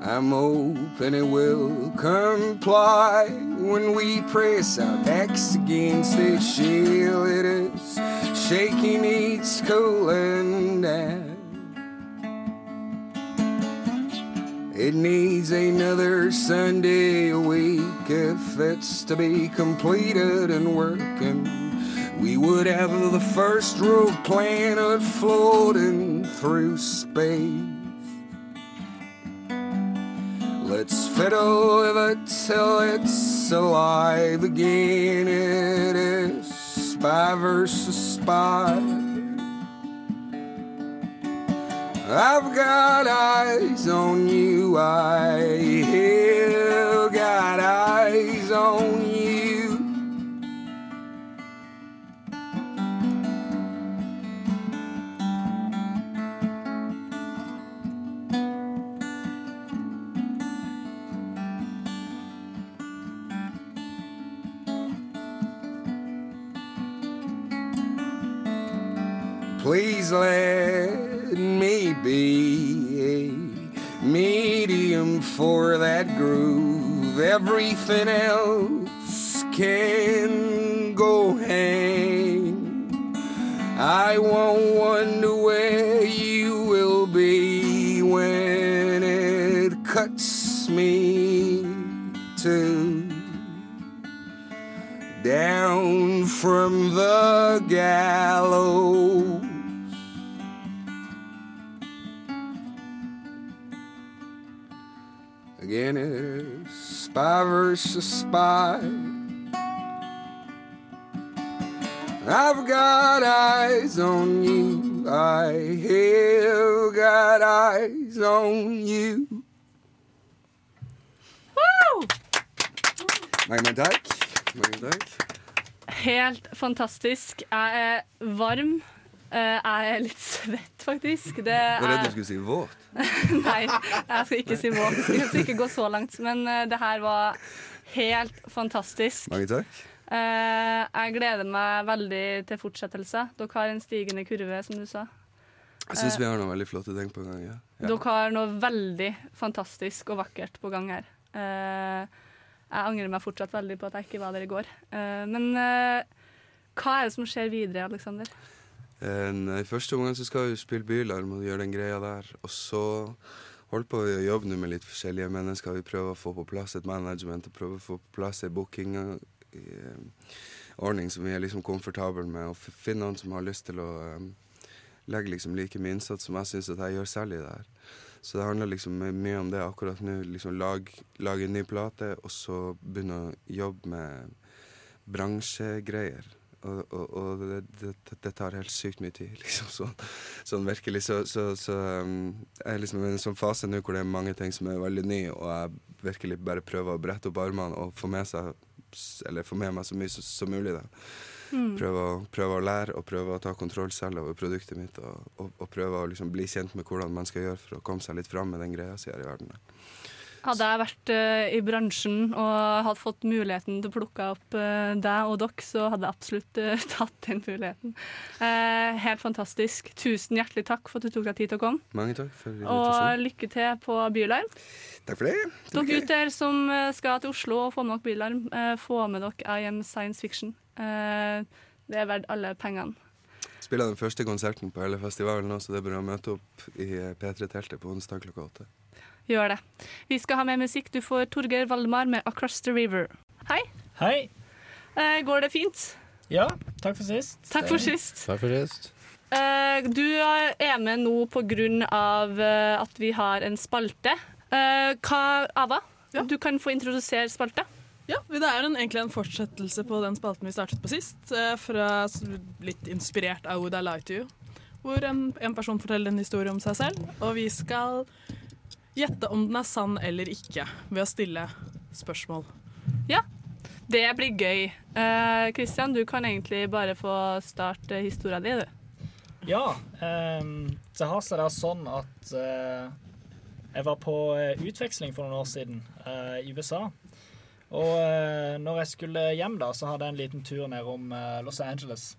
I'm hoping it will comply when we press our backs against the shell. It is shaking, it's cooling down. It needs another Sunday a week if it's to be completed and working. We would have the first rogue planet floating through space. Let's fiddle with it till it's alive again. It is spy versus spy. I've got eyes on you. I have got eyes on you. Please let me be a medium for that groove. Everything else can go hang. I won't wonder where you will be when it cuts me to down from the gallows. Again, a spy versus spy. I've got eyes on you. I have got eyes on you. Wow! Mange takk. Mange takk. Helt fantastisk. Jeg er varm. Eh, Jeg er litt svett, faktisk. Det Jeg var redd er du skulle si våt. *laughs* Nei, jeg skal ikke si våt. Jeg skal ikke gå så langt. Men eh, det her var helt fantastisk. Mange takk. Eh, jeg gleder meg veldig til fortsettelse. Dere har en stigende kurve, som du sa. Jeg syns vi har noen veldig flotte ting på gang. Ja. Ja. Dere har noe veldig fantastisk og vakkert på gang her. Eh, jeg angrer meg fortsatt veldig på at jeg ikke var der i går. Eh, men eh, hva er det som skjer videre, Aleksander? Eh, I første omgang så skal vi spille Bylarm og gjøre den greia der. Og så holder på å jobbe nå med litt forskjellige mennesker. Vi prøver å få på plass et management og prøver å få på plass ei booking eh, som vi er liksom komfortable med. Og finne noen som har lyst til å eh, legge liksom like mye innsats som jeg syns jeg gjør det her. Så det handler liksom mye om det akkurat nå. liksom lag, Lage en ny plate, og så begynne å jobbe med bransjegreier. Og, og, og det, det, tar helt sykt mye tid, *laughs* liksom. Sånn, sånn virkelig. Så, så, så um, jeg er liksom i en sånn fase nå hvor det er mange ting som er veldig nye, og jeg virkelig bare prøver å brette opp armene og få med, seg, eller få med meg så mye som, som mulig. da. Mm. Prøve, å, prøve å lære og prøve å ta kontroll selv over produktet mitt. Og, og, og prøve å liksom bli kjent med hvordan man skal gjøre for å komme seg litt fram med den greia som er i verden. Hadde jeg vært uh, i bransjen og hadde fått muligheten til å plukke opp uh, deg og dere, så hadde jeg absolutt uh, *laughs* tatt den muligheten. Helt fantastisk. Tusen hjertelig takk for at du tok deg tid til å komme. Mange takk for Og lykke til på Bylarm. Takk for det. Dere gutter som eh, skal til Oslo og få med dere Bylarm, få med dere I Am Science Fiction. Det er verdt alle pengene. Spiller den første konserten på hele festivalen nå, så det er bare å møte opp i P3-teltet på onsdag klokka åtte. Gjør det. Vi skal ha med musikk. Du får Torgeir Valdemar med 'Across the River'. Hei. Hei. Eh, går det fint? Ja, takk for sist. Takk for sist. Takk for sist. Eh, du er med nå på grunn av eh, at vi har en spalte. Eh, hva, Ava, du kan få introdusere spalta. Ja, det er en, egentlig en fortsettelse på den spalten vi startet på sist. eh, Fra litt inspirert av Would I Lie To You. Hvor en, en person forteller en historie om seg selv, og vi skal gjette om den er sann eller ikke ved å stille spørsmål. Ja, det blir gøy. Eh, Christian, du kan egentlig bare få starte historia di, du. Ja, ehm, det har seg da sånn at eh, jeg var på eh, utveksling for noen år siden eh, i USA. Og eh, når jeg skulle hjem, da, så hadde jeg en liten tur nedom uh, Los Angeles.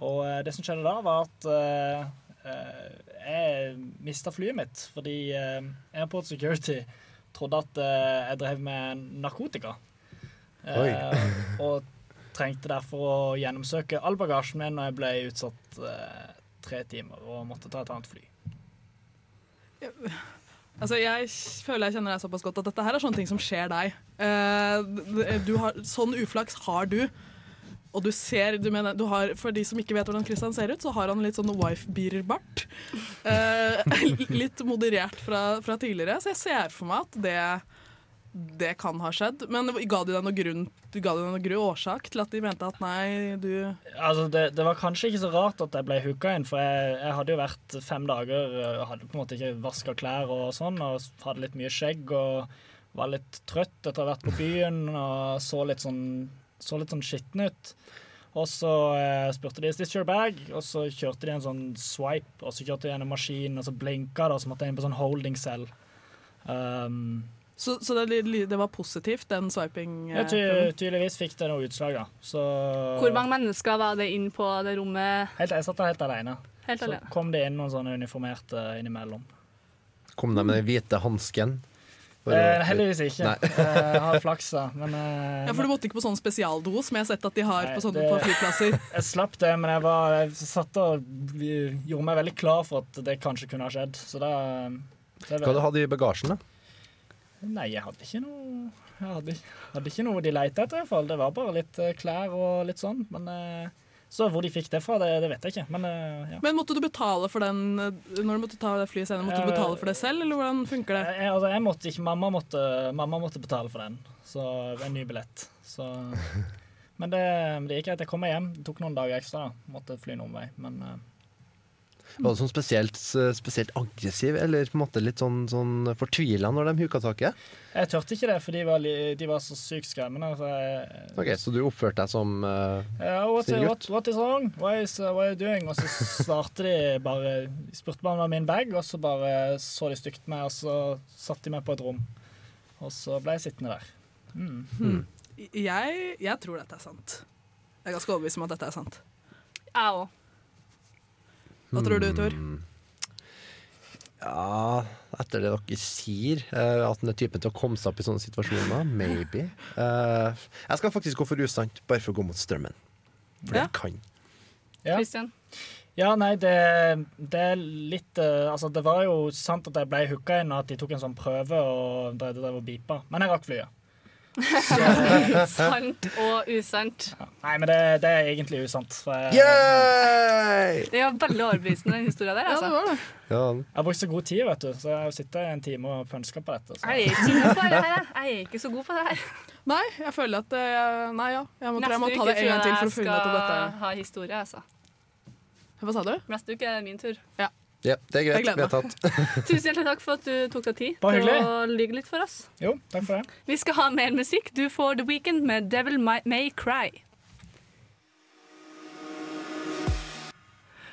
Og eh, det som skjedde da, var at eh, eh, jeg mista flyet mitt fordi eh, Airport Security trodde at eh, jeg drev med narkotika. Eh, og trengte derfor å gjennomsøke all bagasjen min, og jeg ble utsatt tre timer og måtte ta et annet fly. Altså, jeg føler jeg kjenner deg såpass godt at dette her er sånne ting som skjer deg. Eh, du har, sånn uflaks har du. Og du ser, du mener, du har, For de som ikke vet hvordan Christian ser ut, så har han litt sånn wife-beater-bart. Eh, *laughs* litt moderert fra, fra tidligere, så jeg ser for meg at det, det kan ha skjedd. Men ga de deg noen grunn, ga de deg noen grunn årsak til at de mente at nei, du Altså, det, det var kanskje ikke så rart at jeg ble hooka inn, for jeg, jeg hadde jo vært fem dager og hadde på en måte ikke vaska klær og sånn, og hadde litt mye skjegg og var litt trøtt etter å ha vært på byen og så litt sånn, så litt sånn skitten ut. Og så eh, spurte de is this your bag, og så kjørte de en sånn swipe, og så kjørte de gjennom maskinen, og så blinka det, og så måtte jeg inn på sånn holding cell. Um, Så, så det, det var positivt, den swiping? ja, eh, ty tydeligvis fikk det noe utslag, ja. Så Hvor mange mennesker var det inn på det rommet? Helt, jeg satt der helt alene. Helt så kom det inn noen sånne uniformerte innimellom. Kom de med den hvite hansken? Eh, heldigvis ikke. Nei. Eh, Jeg har flaks, da. Men eh, Ja, for du måtte ikke på sånn spesialdo som jeg har sett at de har Nei, på, sånne, det- på flyplasser. *laughs* Jeg slapp det, men jeg, var, jeg satt og gjorde meg veldig klar for at det kanskje kunne ha skjedd. Så da Hva hadde du i bagasjen, da? Nei, jeg hadde ikke noe Jeg hadde, hadde ikke noe de leita etter, i hvert fall. Det var bare litt eh, klær og litt sånn. Men eh, Så hvor de fikk det fra, det, det vet jeg ikke. Men eh, ja. Men måtte du betale for den eh, Når du måtte ta det flyet senere, måtte du Eh, betale for det selv, eller hvordan funker det? Jeg, altså, jeg måtte ikke, mamma måtte, mamma måtte betale for den. Så en ny billett. Så *laughs* Men det, det gikk greit. Jeg kom meg hjem. Det tok noen dager ekstra. da. Måtte fly en omvei. Men Var du sånn spesielt, spesielt aggressiv, eller på en måte litt sånn, sånn fortvila når de huka tak i deg? jeg turte ikke det, for de var, de var så sykt skremmende. Så jeg, okay, Så du oppførte deg som uh, Ja, what, snill what, what is wrong? What, is, uh, what are you doing? Og så svarte de bare De spurte bare om det var min bag, og så bare så de stygt på meg, og så satte de meg på et rom. Og så ble jeg sittende der. Mm. Hmm. Jeg, jeg tror dette er sant. Jeg er ganske overbevist om at dette er sant. Jeg òg. Hva tror du, Tor? Hmm. Ja, etter det dere sier, eh, at den er typen til å komme seg opp i sånne situasjoner, maybe. *laughs* Eh, jeg skal faktisk gå for usant, bare for å gå mot strømmen. For Ja. det kan. Ja. Christian? Ja, nei, det, det er litt eh, Altså, det var jo sant at jeg ble hooka inn, og at de tok en sånn prøve og drev drev og beepa. Men jeg rakk flyet. *laughs* Sant og usant. Nei, men det, det er egentlig usant. For jeg, Yay! Det var veldig overbevisende, den historien der. Altså. det. jeg har brukt så god tid, vet du, så jeg har sittet en time og pønska på dette. Så. Jeg er ikke god på det her. Jeg er ikke så god på det her. Nei, jeg føler at eh, Nei, ja. Jeg må, jeg må ta det en gang til for å finne ut jeg dette. skal ha historie, altså. Hva sa du? Neste uke er det min tur. Ja. Ja, det er greit. Vedtatt. *laughs* *laughs* Tusen hjertelig takk for at du tok deg tid til å lyge litt for oss. Jo, takk for det. Vi skal ha mer musikk. Du får The Weekend med Devil May, May Cry.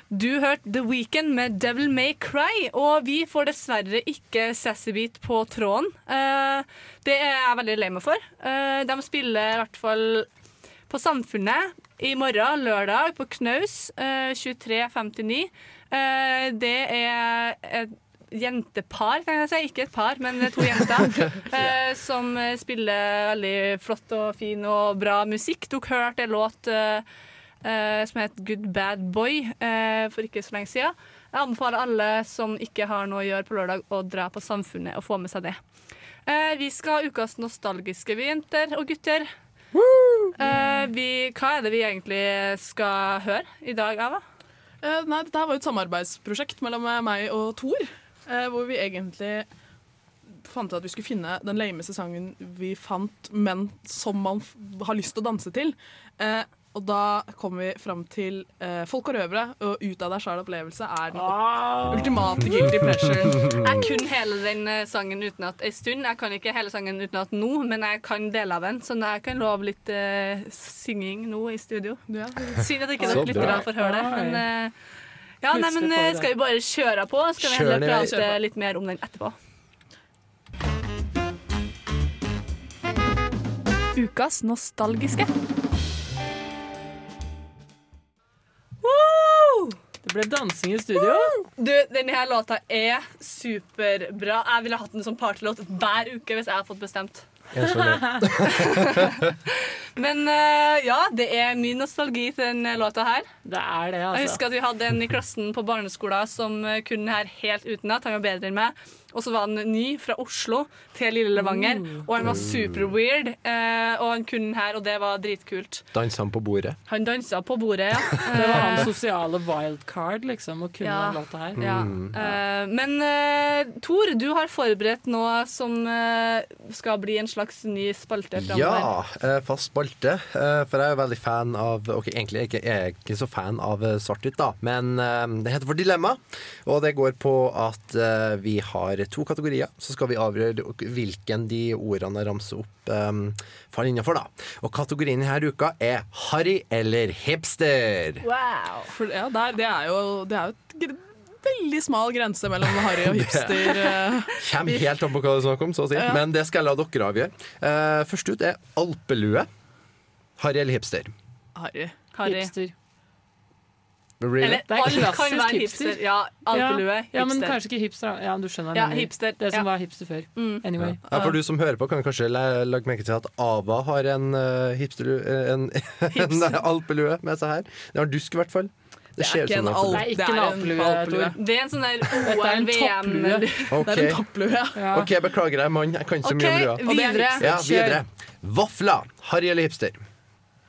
Du hørte The Weekend med Devil May Cry, og vi får dessverre ikke Sassy Beat på tråden. Eh, det er jeg veldig lei meg for. Eh, de spiller i hvert fall på Samfunnet i morgen, lørdag, på Knaus eh, 23.59. Eh, det er et jentepar, kan jeg si. Ikke et par, men to jenter. *laughs* eh, som spiller veldig flott og fin og bra musikk. Dere hørte en låt eh, som het Good Bad Boy for ikke så lenge siden. Jeg anbefaler alle som ikke har noe å gjøre på lørdag, å dra på Samfunnet og få med seg det. Vi skal ha ukas nostalgiske, vi jenter og gutter. Vi, hva er det vi egentlig skal høre i dag, Ava? Eh, nei, dette var jo et samarbeidsprosjekt mellom eh, meg og Thor. Uh, hvor vi egentlig fant ut at vi skulle finne den lameste sangen vi fant, men som man har lyst til å danse til. Eh, og da kommer vi fram til eh, Folk og røvere og Ut av deg sjæl-opplevelse er den Ah. ultimate guilty pleasure. Jeg kunne hele den sangen sangen utenat en stund. Jeg kan ikke hele sangen utenat nå, men jeg kan deler av den. Så jeg kan love litt eh, synging nå i studio. Synd at ikke dere lyttere får høre det. Men, eh, ja, nei, men eh, vi skal vi bare kjøre på? Skal vi heller prate litt mer om den etterpå? Ukas nostalgiske. Det ble dansing i studio. Du, denne her låta er superbra. Jeg ville hatt den som partylåt hver uke hvis jeg hadde fått bestemt. Jeg. *laughs* Men eh, ja, det er mye nostalgi til denne låta her. Det er det, Jeg altså. husker at vi hadde en i klassen på barneskolen som eh, kunne den her helt utenat. Han var bedre enn meg. Og så var han ny fra Oslo til Lille Levanger, Mm. og han var super weird. eh, og han kunne den her, og det var dritkult. Dansa han på bordet? Han dansa på bordet, ja. *laughs* Det var Eh, hans sosiale wildcard, liksom, å kunne Ja. låta her. Ja. Eh, men uh, Tor, du har forberedt noe som eh, skal bli en slags ny spalte framover. Ja, eh, fast spalte. eh, For jeg er jo veldig fan av Ok, egentlig er jeg ikke, jeg er ikke så fan av eh, svart-hvitt, da. Men eh, det heter for Dilemma. Og det går på at eh, vi har to kategorier. Så skal vi avgjøre hvilken de ordene jeg ramser opp, um, faller innafor, da. Og kategorien denne uka er harry eller hipster. Wow. For, ja, der, det er jo, det er jo et veldig smal grense mellom harry og *laughs* hipster. *laughs* eh. Kommer helt an på hva det er snakk om, så å si. Ja. Men det skal jeg la dere avgjøre. Eh, først ut er alpelue. Harry eller hipster? Harry. Harry. Hipster. Really? Eller Det er alle kan klassisk være hipster. hipster. Ja, alpelue, Ja, ja, men kanskje ikke hipster. Ja, du skjønner Ja, hipster, Det som ja. var hipster før. Mm. Anyway. Ja, for du som hører på, kan kanskje legge merke til at Ava har en uh, hipster, En, *laughs* en alpelue med seg her. Det har dusk, i hvert fall. Det, det, er en alpelue. Det er ikke en alpelue, Det er en sånn der Dette er en OL, VM topplue. Ok. *laughs* Det er en topplue. Ja. OK, beklager, jeg er mann. Jeg kan ikke så mye om lua. videre. Ja, videre. Vafler. Harry eller hipster?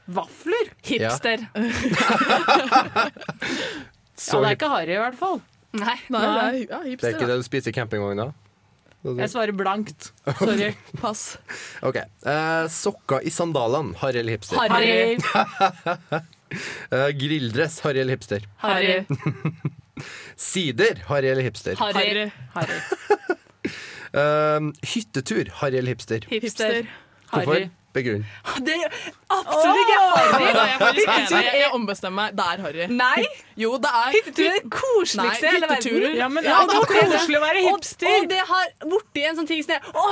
Vafler? Hipster. Ja, *laughs* det er ikke harry, i hvert fall. Nei. Nei, er, ja, Det er ikke det du spiser i campingvogna? Jeg svarer blankt. Sorry. *laughs* Pass. OK. uh, sokker i sandalene. Harry eller hipster? Harry. uh, *laughs* grilldress. Harry eller hipster? Harry. Sider. Harry eller hipster? Harry. Harry. Uh, hyttetur. Harry eller hipster? Hipster. Hvorfor? Harry. Begrunn. Det er absolutt ikke Harry. Nei, jeg er Jeg er ombestemmer meg. Det er harry. Nei, Jo, det er hyttetur er det koseligste i hele verden. Ja, men det Ja, er det er koselig å være Og, hipster. og det har borti en sånn ting som det Å,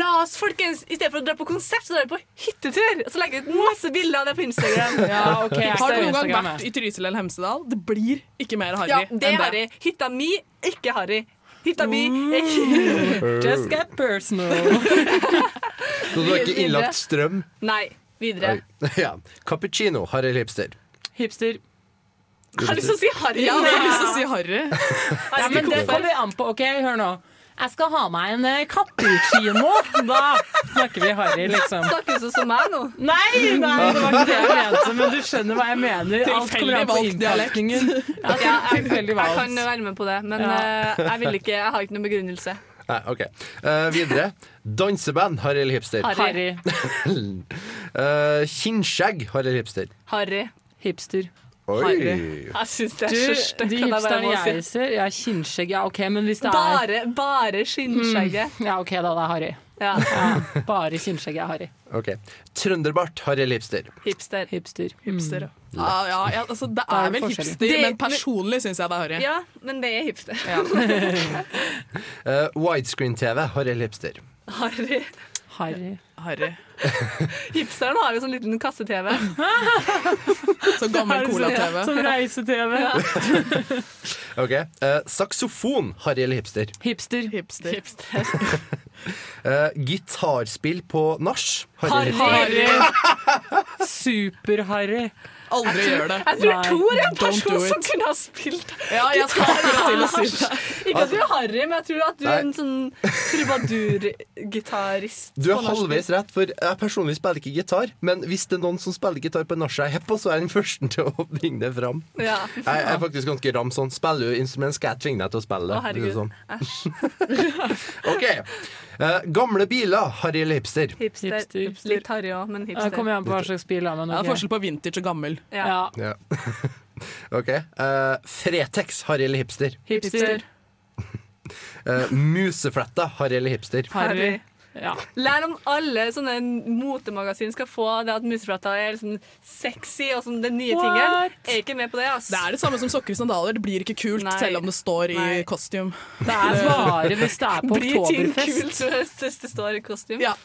la oss folkens I stedet for å dra på konsert, så drar vi på hyttetur. Og så legger vi ut masse bilder av det på Instagram. *laughs* Ja, okay. Har du noen gang vært i Trysil eller Hemsedal? Det blir ikke mer harry Ja, det er det. Harry. Hytta mi, ikke Harry. Hytta mi Mm. *laughs* Just get personal. *laughs* Så du har ikke innlagt strøm? Nei. Videre. *laughs* Ja. Cappuccino. Harry eller hipster? Hipster. Jeg har lyst til å si Harry. Ja, jeg har lyst til å si harry. Ja, men det kommer an på. Ok, hør nå. Jeg skal ha meg en eh, cappuccino. Da snakker vi harry, liksom. Snakkes du som meg nå? Nei, nei, det var ikke det jeg mente, men du skjønner hva jeg mener. Alt kommer an på Tilfeldig valgt innpakningen. Ja, jeg, jeg kan være med på det, men Ja. eh, jeg vil ikke Jeg har ikke noen begrunnelse. Nei, OK. Uh, videre. Danseband. Harry eller hipster? Harry. Harry. *laughs* Eh, kinnskjegg. Harry eller hipster? Harry. Hipster. Oi. Harry. Jeg syns det er så stygt. de jeg hipsterne jeg ser, ja, kinnskjegg, ja, OK, men hvis det er Bare, bare skinnskjegget. Ja, OK, da. Det er harry. Ja. Ja, bare kinnskjegget er harry. Ok. Trønderbart. Harry eller hipster? Hipster. Hipster. Hipster, ja. Ja, ja, ja, altså, det Da er er vel hipster, Det- men personlig syns jeg det er harry. Ja, men det er hipster. uh, *laughs* Widescreen-TV. Harry eller hipster? Harry. Harry. Harry. *laughs* Hipsteren har jo sånn liten kasse-TV. *laughs* sånn gammel cola-TV. Som reise-TV. *laughs* Ok. Eh, saksofon. Harry eller hipster? Hipster. Hipster. Eh, gitarspill på nach. Harry hipster? Harry. Super-harry. Aldri gjør det. Jeg tror Tor er en person som kunne ha spilt Ja, jeg skal til å si det. *laughs* Ikke at du er harry, men jeg tror at du er en sånn trubadurgitarist. Du er halvveis rett, for jeg personlig spiller ikke gitar. Men hvis det er noen som spiller gitar på nachspiel jeg er på, så er jeg den første til å bringe det fram. Ja, Jeg er faktisk ganske ram sånn. Spiller du instrument, skal jeg tvinge deg til å spille det. Å, er herregud. Sånn. Æsj. *laughs* OK. Eh, gamle biler, Harry eller hipster? Hipster. Hipster. Litt harry òg, men hipster. Jeg kommer an på hva slags bil, men okay. Det er forskjell på vintage og gammel. Ja. Ja. *laughs* OK. Uh, Fretex, Harry eller hipster? Hipster. Eh, musefletta, Harry eller hipster? Harry. Ja. Lær om alle sånne motemagasin skal få det at museflata er liksom sexy og sånn den nye What? tingen. Jeg er ikke med på det, ass. Det er det samme som sokker i sandaler. Det blir ikke kult Nei. selv om det står i costume. Det er bare hvis det er på Blir ting kult hvis det står i costume? *laughs* Ja.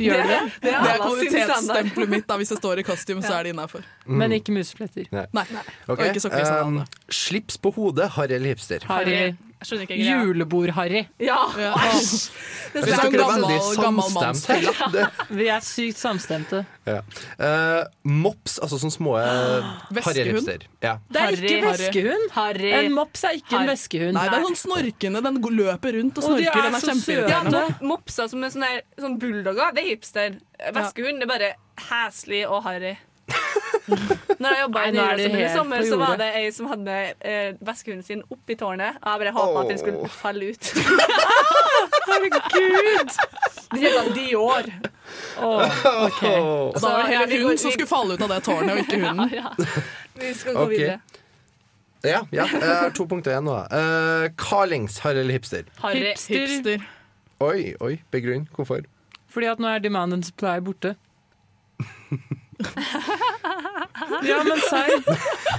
Gjør det? Det Det er er kvalitetsstempelet mitt. da Hvis det står i kostyme, så er det innafor. Men ikke musefletter. Nei. Nei. Okay. Og ikke sokker i sandaler. Um, slips på hodet, Harry eller hipster? Harry. Jeg skjønner ikke greia. Julebord-Harry. Ja. Ja. æsj. Det er dere er gammel- her. *laughs* Vi er sykt samstemte. ja. Uh, mops, altså sånne små eh, Harry-hipster Ja. Det er ikke veskehund. Harry. En mops er ikke en veskehund. Nei, det er sånn snorkende. Den løper rundt og Og de snorker. er Den er så kjempeirriterende. søte. Mopser som er sånne, her- sånn bulldogger, det er hipster. Veskehund det er bare heslig og harry. Når jeg jobba i Nyhetsmiddelet i sommer, så var det ei som hadde eh, veskehunden sin oppi tårnet. Og jeg bare håpa at den skulle falle ut. *laughs* Herregud! Det heter Dior. Åh, ok. *laughs* Åh. det var hele Så, ja, hunden som skulle falle ut av det tårnet, og ikke *laughs* hunden. Ja, ja. Vi skal gå okay. videre. Ja, ja, jeg har to punkter igjen nå. Uh, Carlings, Harry eller hipster? Harry. Hipster. Hipster. Oi, oi, begrunn. Hvorfor? Fordi at nå er demand and supply borte. *laughs* ja, men serr.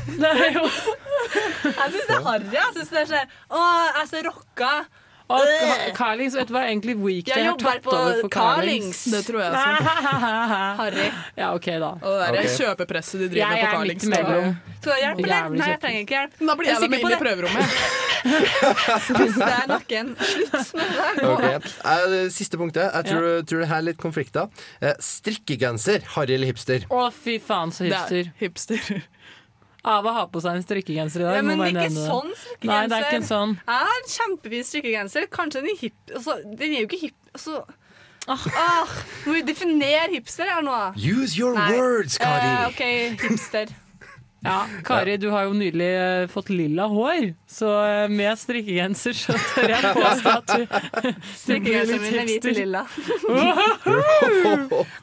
Det er jo Jeg syns det er harry. Jeg synes det er så Å, jeg er så rocka. Og Carlings, vet du hva egentlig Weekday Jeg har tatt på over for Carlings. Carlings? Det tror jeg også. *laughs* Harry. Ja, OK, da. Og det er okay. kjøpepresset de driver Jeg med på er midt imellom. Skal du ha hjelp, eller? Nei, jeg trenger ikke hjelp. Da blir jeg Jeg med inn i prøverommet. *laughs* Hvis det er nakken. Slutt *laughs* med det der. Ok, eh, Siste punktet. Jeg tror, tror det her er litt konflikter. Eh, strikkegenser, Harry eller hipster? Å, fy faen, så Det hipster. er hipster. Ava har på seg en strikkegenser i dag. Ja, men men er ikke nevne det. sånn Nei, det er ikke en sånn. Jeg har en kjempefin strikkegenser. Kanskje den er hipp... altså, Den er jo ikke hipp... altså, ah, Må vi definere hipster her nå? Use your Nei. words, Kari! Eh, OK, hipster. Ja, Kari, du har jo nylig eh, fått lilla hår, så eh, med strikkegenser så tør jeg *laughs* påstå at du, du *laughs* blir litt min er hvit og hipster. lilla.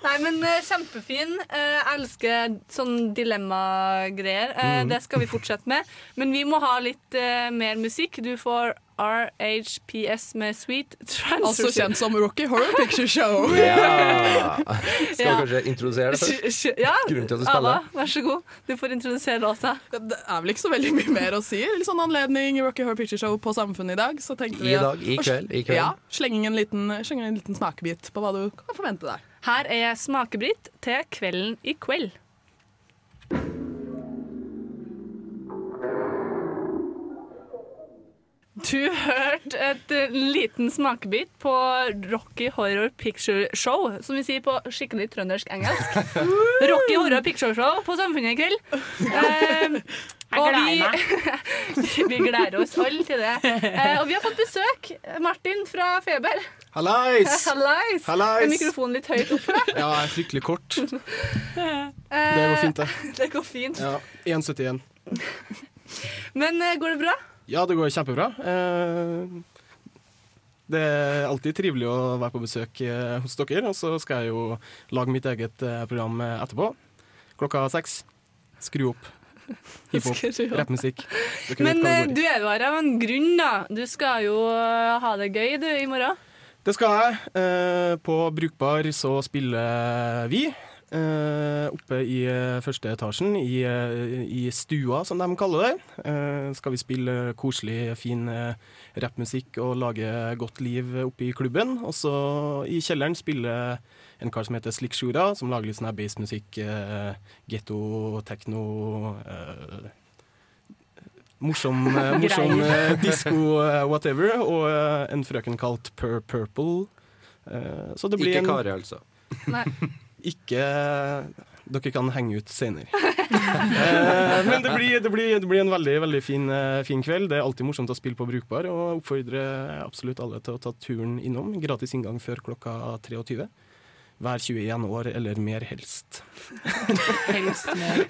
Nei, men eh, kjempefin. Jeg elsker sånn dilemmagreier. Mm. Det skal vi fortsette med. Men vi må ha litt mer musikk. Du får RHPS med Sweet Transfer. Altså kjent som Rocky Horror *laughs* Picture Show. Ja. Skal Ja. kanskje introdusere det først? Ja, Grunnen til at du spiller. Ava, vær så god. Du får introdusere låta. Det er vel ikke så veldig mye mer å si. Litt sånn anledning Rocky Horror Picture Show på Samfunnet i dag. Så tenkte vi I dag, i kveld, i kveld. Ja, slenge en liten, slenge en liten smakebit på hva du kan forvente deg. Her er smakebritt til kvelden i kveld. Du hørt et eh, liten smakebit på Rocky Horror Picture Show, som vi sier på skikkelig trøndersk-engelsk. *laughs* Rocky Horror Picture Show på Samfunnet i kveld. Eh, og vi, *laughs* vi gleder oss alle til det. Eh, og vi har fått besøk. Martin fra Feber. Hallais! *laughs* Hallais! Hallais! Er mikrofonen litt høyt opp? Ja, jeg er fryktelig kort. Eh, Det går fint, det. Det går fint. Ja, 1,71. Men eh, går det bra? Ja, det går kjempebra. Eh, Det er alltid trivelig å være på besøk eh, hos dere, og så skal jeg jo lage mitt eget eh, program etterpå. Klokka seks. Skru opp. *laughs* Hiphop, rappmusikk. Men du er jo her av en grunn, da. Du skal jo ha det gøy du i morgen. Det skal jeg. Eh, På Brukbar så spiller vi. Eh, oppe i eh, første etasjen, i, eh, i stua, som de kaller det. Eh, skal vi spille koselig, fin rappmusikk og lage godt liv oppe i klubben. Og så i kjelleren spiller en kar som heter Slik Shura, som lager litt sånn her bassmusikk. Eh, Getto, tekno Morsom, *laughs* morsom disko, whatever, og en frøken kalt Pur Purple. Eh, så det blir Ikke Kari, altså. Nei. *laughs* Ikke dere kan henge ut senere. *laughs* Eh, men det blir, det, blir, det blir en veldig veldig fin, eh, fin kveld. Det er alltid morsomt å spille på Brukbar, og oppfordrer absolutt alle til å ta turen innom. Gratis inngang før klokka 23. Vær 21 år eller mer, helst. *laughs* Helst mer.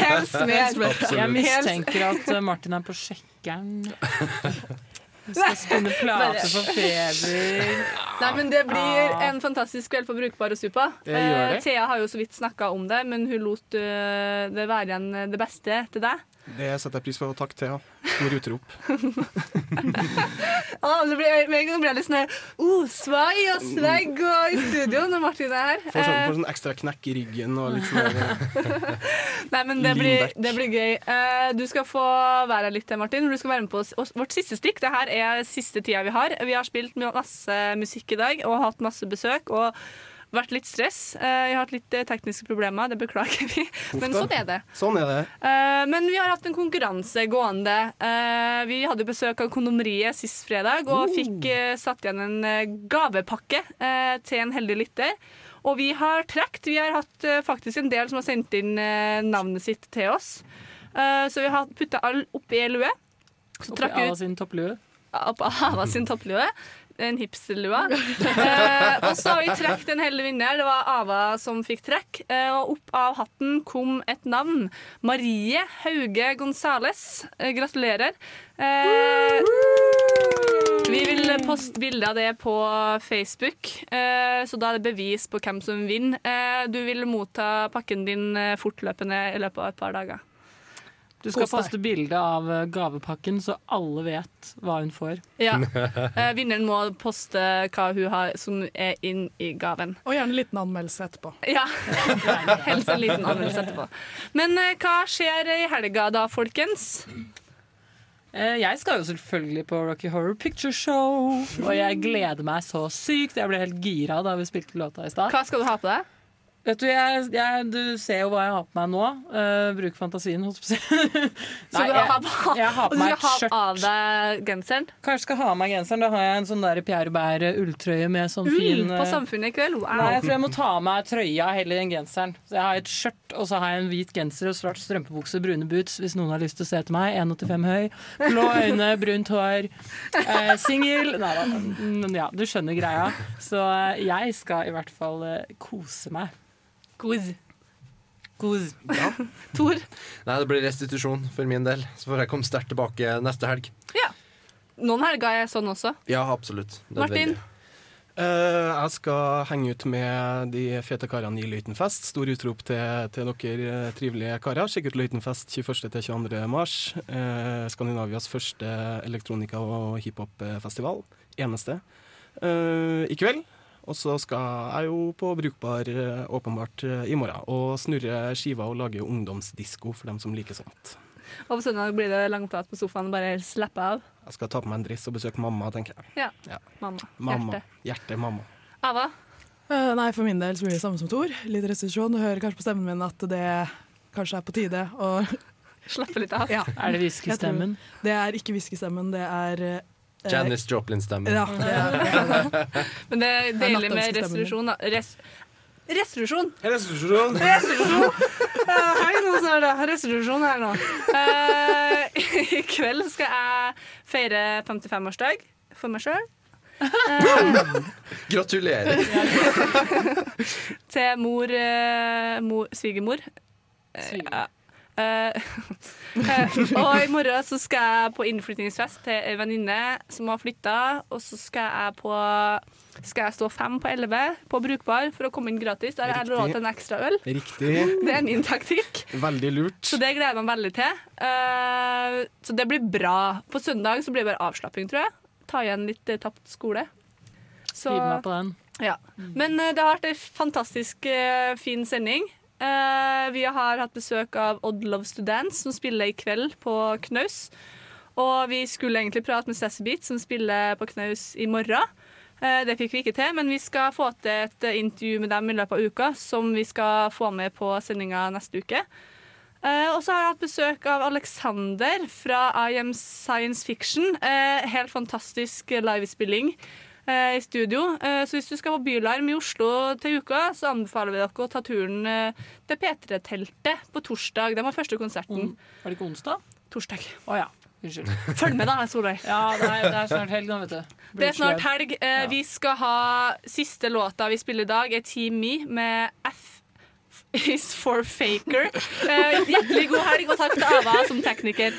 Helst mer. Absolutt. Jeg mistenker at Martin er på sjekkeren. *laughs* Skal spinne plater for feber. Nei, men Det blir en fantastisk kveld på Brukbar og Supa. Det gjør det. Eh, Thea har jo så vidt snakka om det, men hun lot eh, det være igjen det beste til deg. Det setter jeg pris på. Takk, Thea. Stor utrop. *laughs* Ah, så blir, med en gang blir jeg litt sånn her, oh, svai og svegg og i studio når Martin er her. Får sånn, Eh, får sånn ekstra knekk i ryggen og litt sånn *laughs* Nei, men det blir, det blir gøy. Uh, du skal få være her litt Martin. Du skal være med på vårt siste stikk. Det her er siste tida vi har. Vi har spilt masse musikk i dag og hatt masse besøk. og vært litt stress. Eh, jeg har hatt litt eh, tekniske problemer, det beklager vi. Men sånn er det. Sånn er det. Eh, men vi har hatt en konkurranse gående. Eh, vi hadde besøk av Kondomeriet sist fredag og fikk eh, satt igjen en gavepakke eh, til en heldig lytter. Og vi har trukket. Vi har hatt faktisk en del som har sendt inn navnet sitt til oss. Eh, så vi har putta alle oppi ei lue. Så Oppi Ava sin topplue. opp av Ava sin topplue. En hipsterlua. Eh, og så har vi trukket en heldig vinner. Det var Ava som fikk trekk. Eh, og opp av hatten kom et navn. Marie Hauge Gonzales. Eh, gratulerer. Eh, vi vil poste bilde av det på Facebook, eh, så da er det bevis på hvem som vinner. Eh, du vil motta pakken din fortløpende i løpet av et par dager. Du skal poste bilde av eh, gavepakken, så alle vet hva hun får. Ja. *laughs* Eh, vinneren må poste hva hun har som er inn i gaven. Og gjerne en liten anmeldelse etterpå. Ja. Helst en liten anmeldelse etterpå. Men eh, hva skjer i helga da, folkens? Eh, Jeg skal jo selvfølgelig på Rocky Horror Picture Show, og jeg gleder meg så sykt. Jeg ble helt gira da vi spilte låta i stad. Hva skal du ha på deg? Vet Du jeg, jeg, du ser jo hva jeg har på meg nå. Uh, bruk fantasien, holdt jeg på å si. *laughs* Så Nei, du jeg, har, jeg har og på *laughs* du et skal et ha skjørt. av deg genseren? Kanskje skal ha av meg genseren. Da har jeg en sånn der Pierre Bær ulltrøye med sånn fin Mm, på eh, Samfunnet i kveld? Wow. Nei, jeg tror jeg må ta av meg trøya heller enn genseren. Så jeg har et skjørt, og så har jeg en hvit genser og svart strømpebukse og brune boots hvis noen har lyst til å se etter meg. 1,85 høy, blå øyne, *laughs* brunt hår. Uh, Singel. Nei da. Men ja, du skjønner greia. Så eh, jeg skal i hvert fall uh, kose meg. Kos. Ja. *laughs* Tor? Nei, det blir restitusjon for min del. Så får jeg komme sterkt tilbake neste helg. Noen helger er sånn også. Ja, absolutt. Martin? Uh, jeg skal henge ut med de fete karene i Løitenfest. Stor utrop til, til dere eh, trivelige karer. Sjekk ut Løitenfest 21.-22. mars. Uh, Skandinavias første elektronika- og hiphop-festival. Eneste. Uh, I kveld. Og så skal jeg jo på Brukbar eh, åpenbart eh, i morgen og snurre skiva og lage ungdomsdisko for dem som liker sånt. Og på søndag blir det langprat på sofaen og bare slappe av. Jeg skal ta på meg en dress og besøke mamma, tenker jeg. Ja. Ja. Mamma. Mamma. Hjerte. Hjerte, mamma. Ava? Uh, nei, for min del så blir det samme som Tor. Litt restitusjon. Du hører kanskje på stemmen min at det kanskje er på tide å Slappe litt av. Ja. Er det hviskestemmen? Det er ikke hviskestemmen, det er eh, Janis Joplin-stemme. Ja, *laughs* Men det er deilig med restitusjon. da. Res Restitusjon! Restitusjon! *laughs* Restitusjon! Hei, nå så er det restitusjon her nå. Eh, I kveld skal jeg feire 55-årsdag for meg sjøl. *laughs* Gratulerer. til mor, eh, mor svigermor. Eh, ja. Eh, *laughs* eh, og i morgen så skal jeg på innflyttingsfest til ei venninne som har flytta. Og så skal jeg på skal jeg stå fem på elleve på Brukbar for å komme inn gratis. Der har jeg råd til en ekstra øl. Riktig. *laughs* Det er min taktikk. Veldig lurt. Så det gleder jeg meg veldig til. Uh, så det blir bra. På søndag så blir det bare avslapping, tror jeg. Ta igjen litt uh, tapt skole. Så, Skriv meg på den. ja. Men uh, det har vært en fantastisk fin sending. Eh, vi har hatt besøk av Odd Loves to som spiller i kveld på Knaus. Og vi skulle egentlig prate med Sassy Beat, som spiller på Knaus i morgen. Uh, det fikk vi ikke til, men vi skal få til et eh, intervju med dem i løpet av uka, som vi skal få med på sendinga neste uke. Uh, og så har jeg hatt besøk av Alexander fra I Am Science Fiction. Helt fantastisk livespilling. Eh, i studio. Eh, så hvis du skal på Bylarm i Oslo til uka, så anbefaler vi dere å ta turen eh, til P3-teltet på torsdag. De har første konserten. Var det ikke onsdag? Torsdag. Å ja. Unnskyld. *laughs* Følg med, da, Solveig. Ja, det er, det er snart helg nå, vet du. Det er snart helg. Eh, Vi skal ha siste låta vi spiller i dag, er Team Me med F is for faker. Hjertelig god helg, og takk til Ava som tekniker.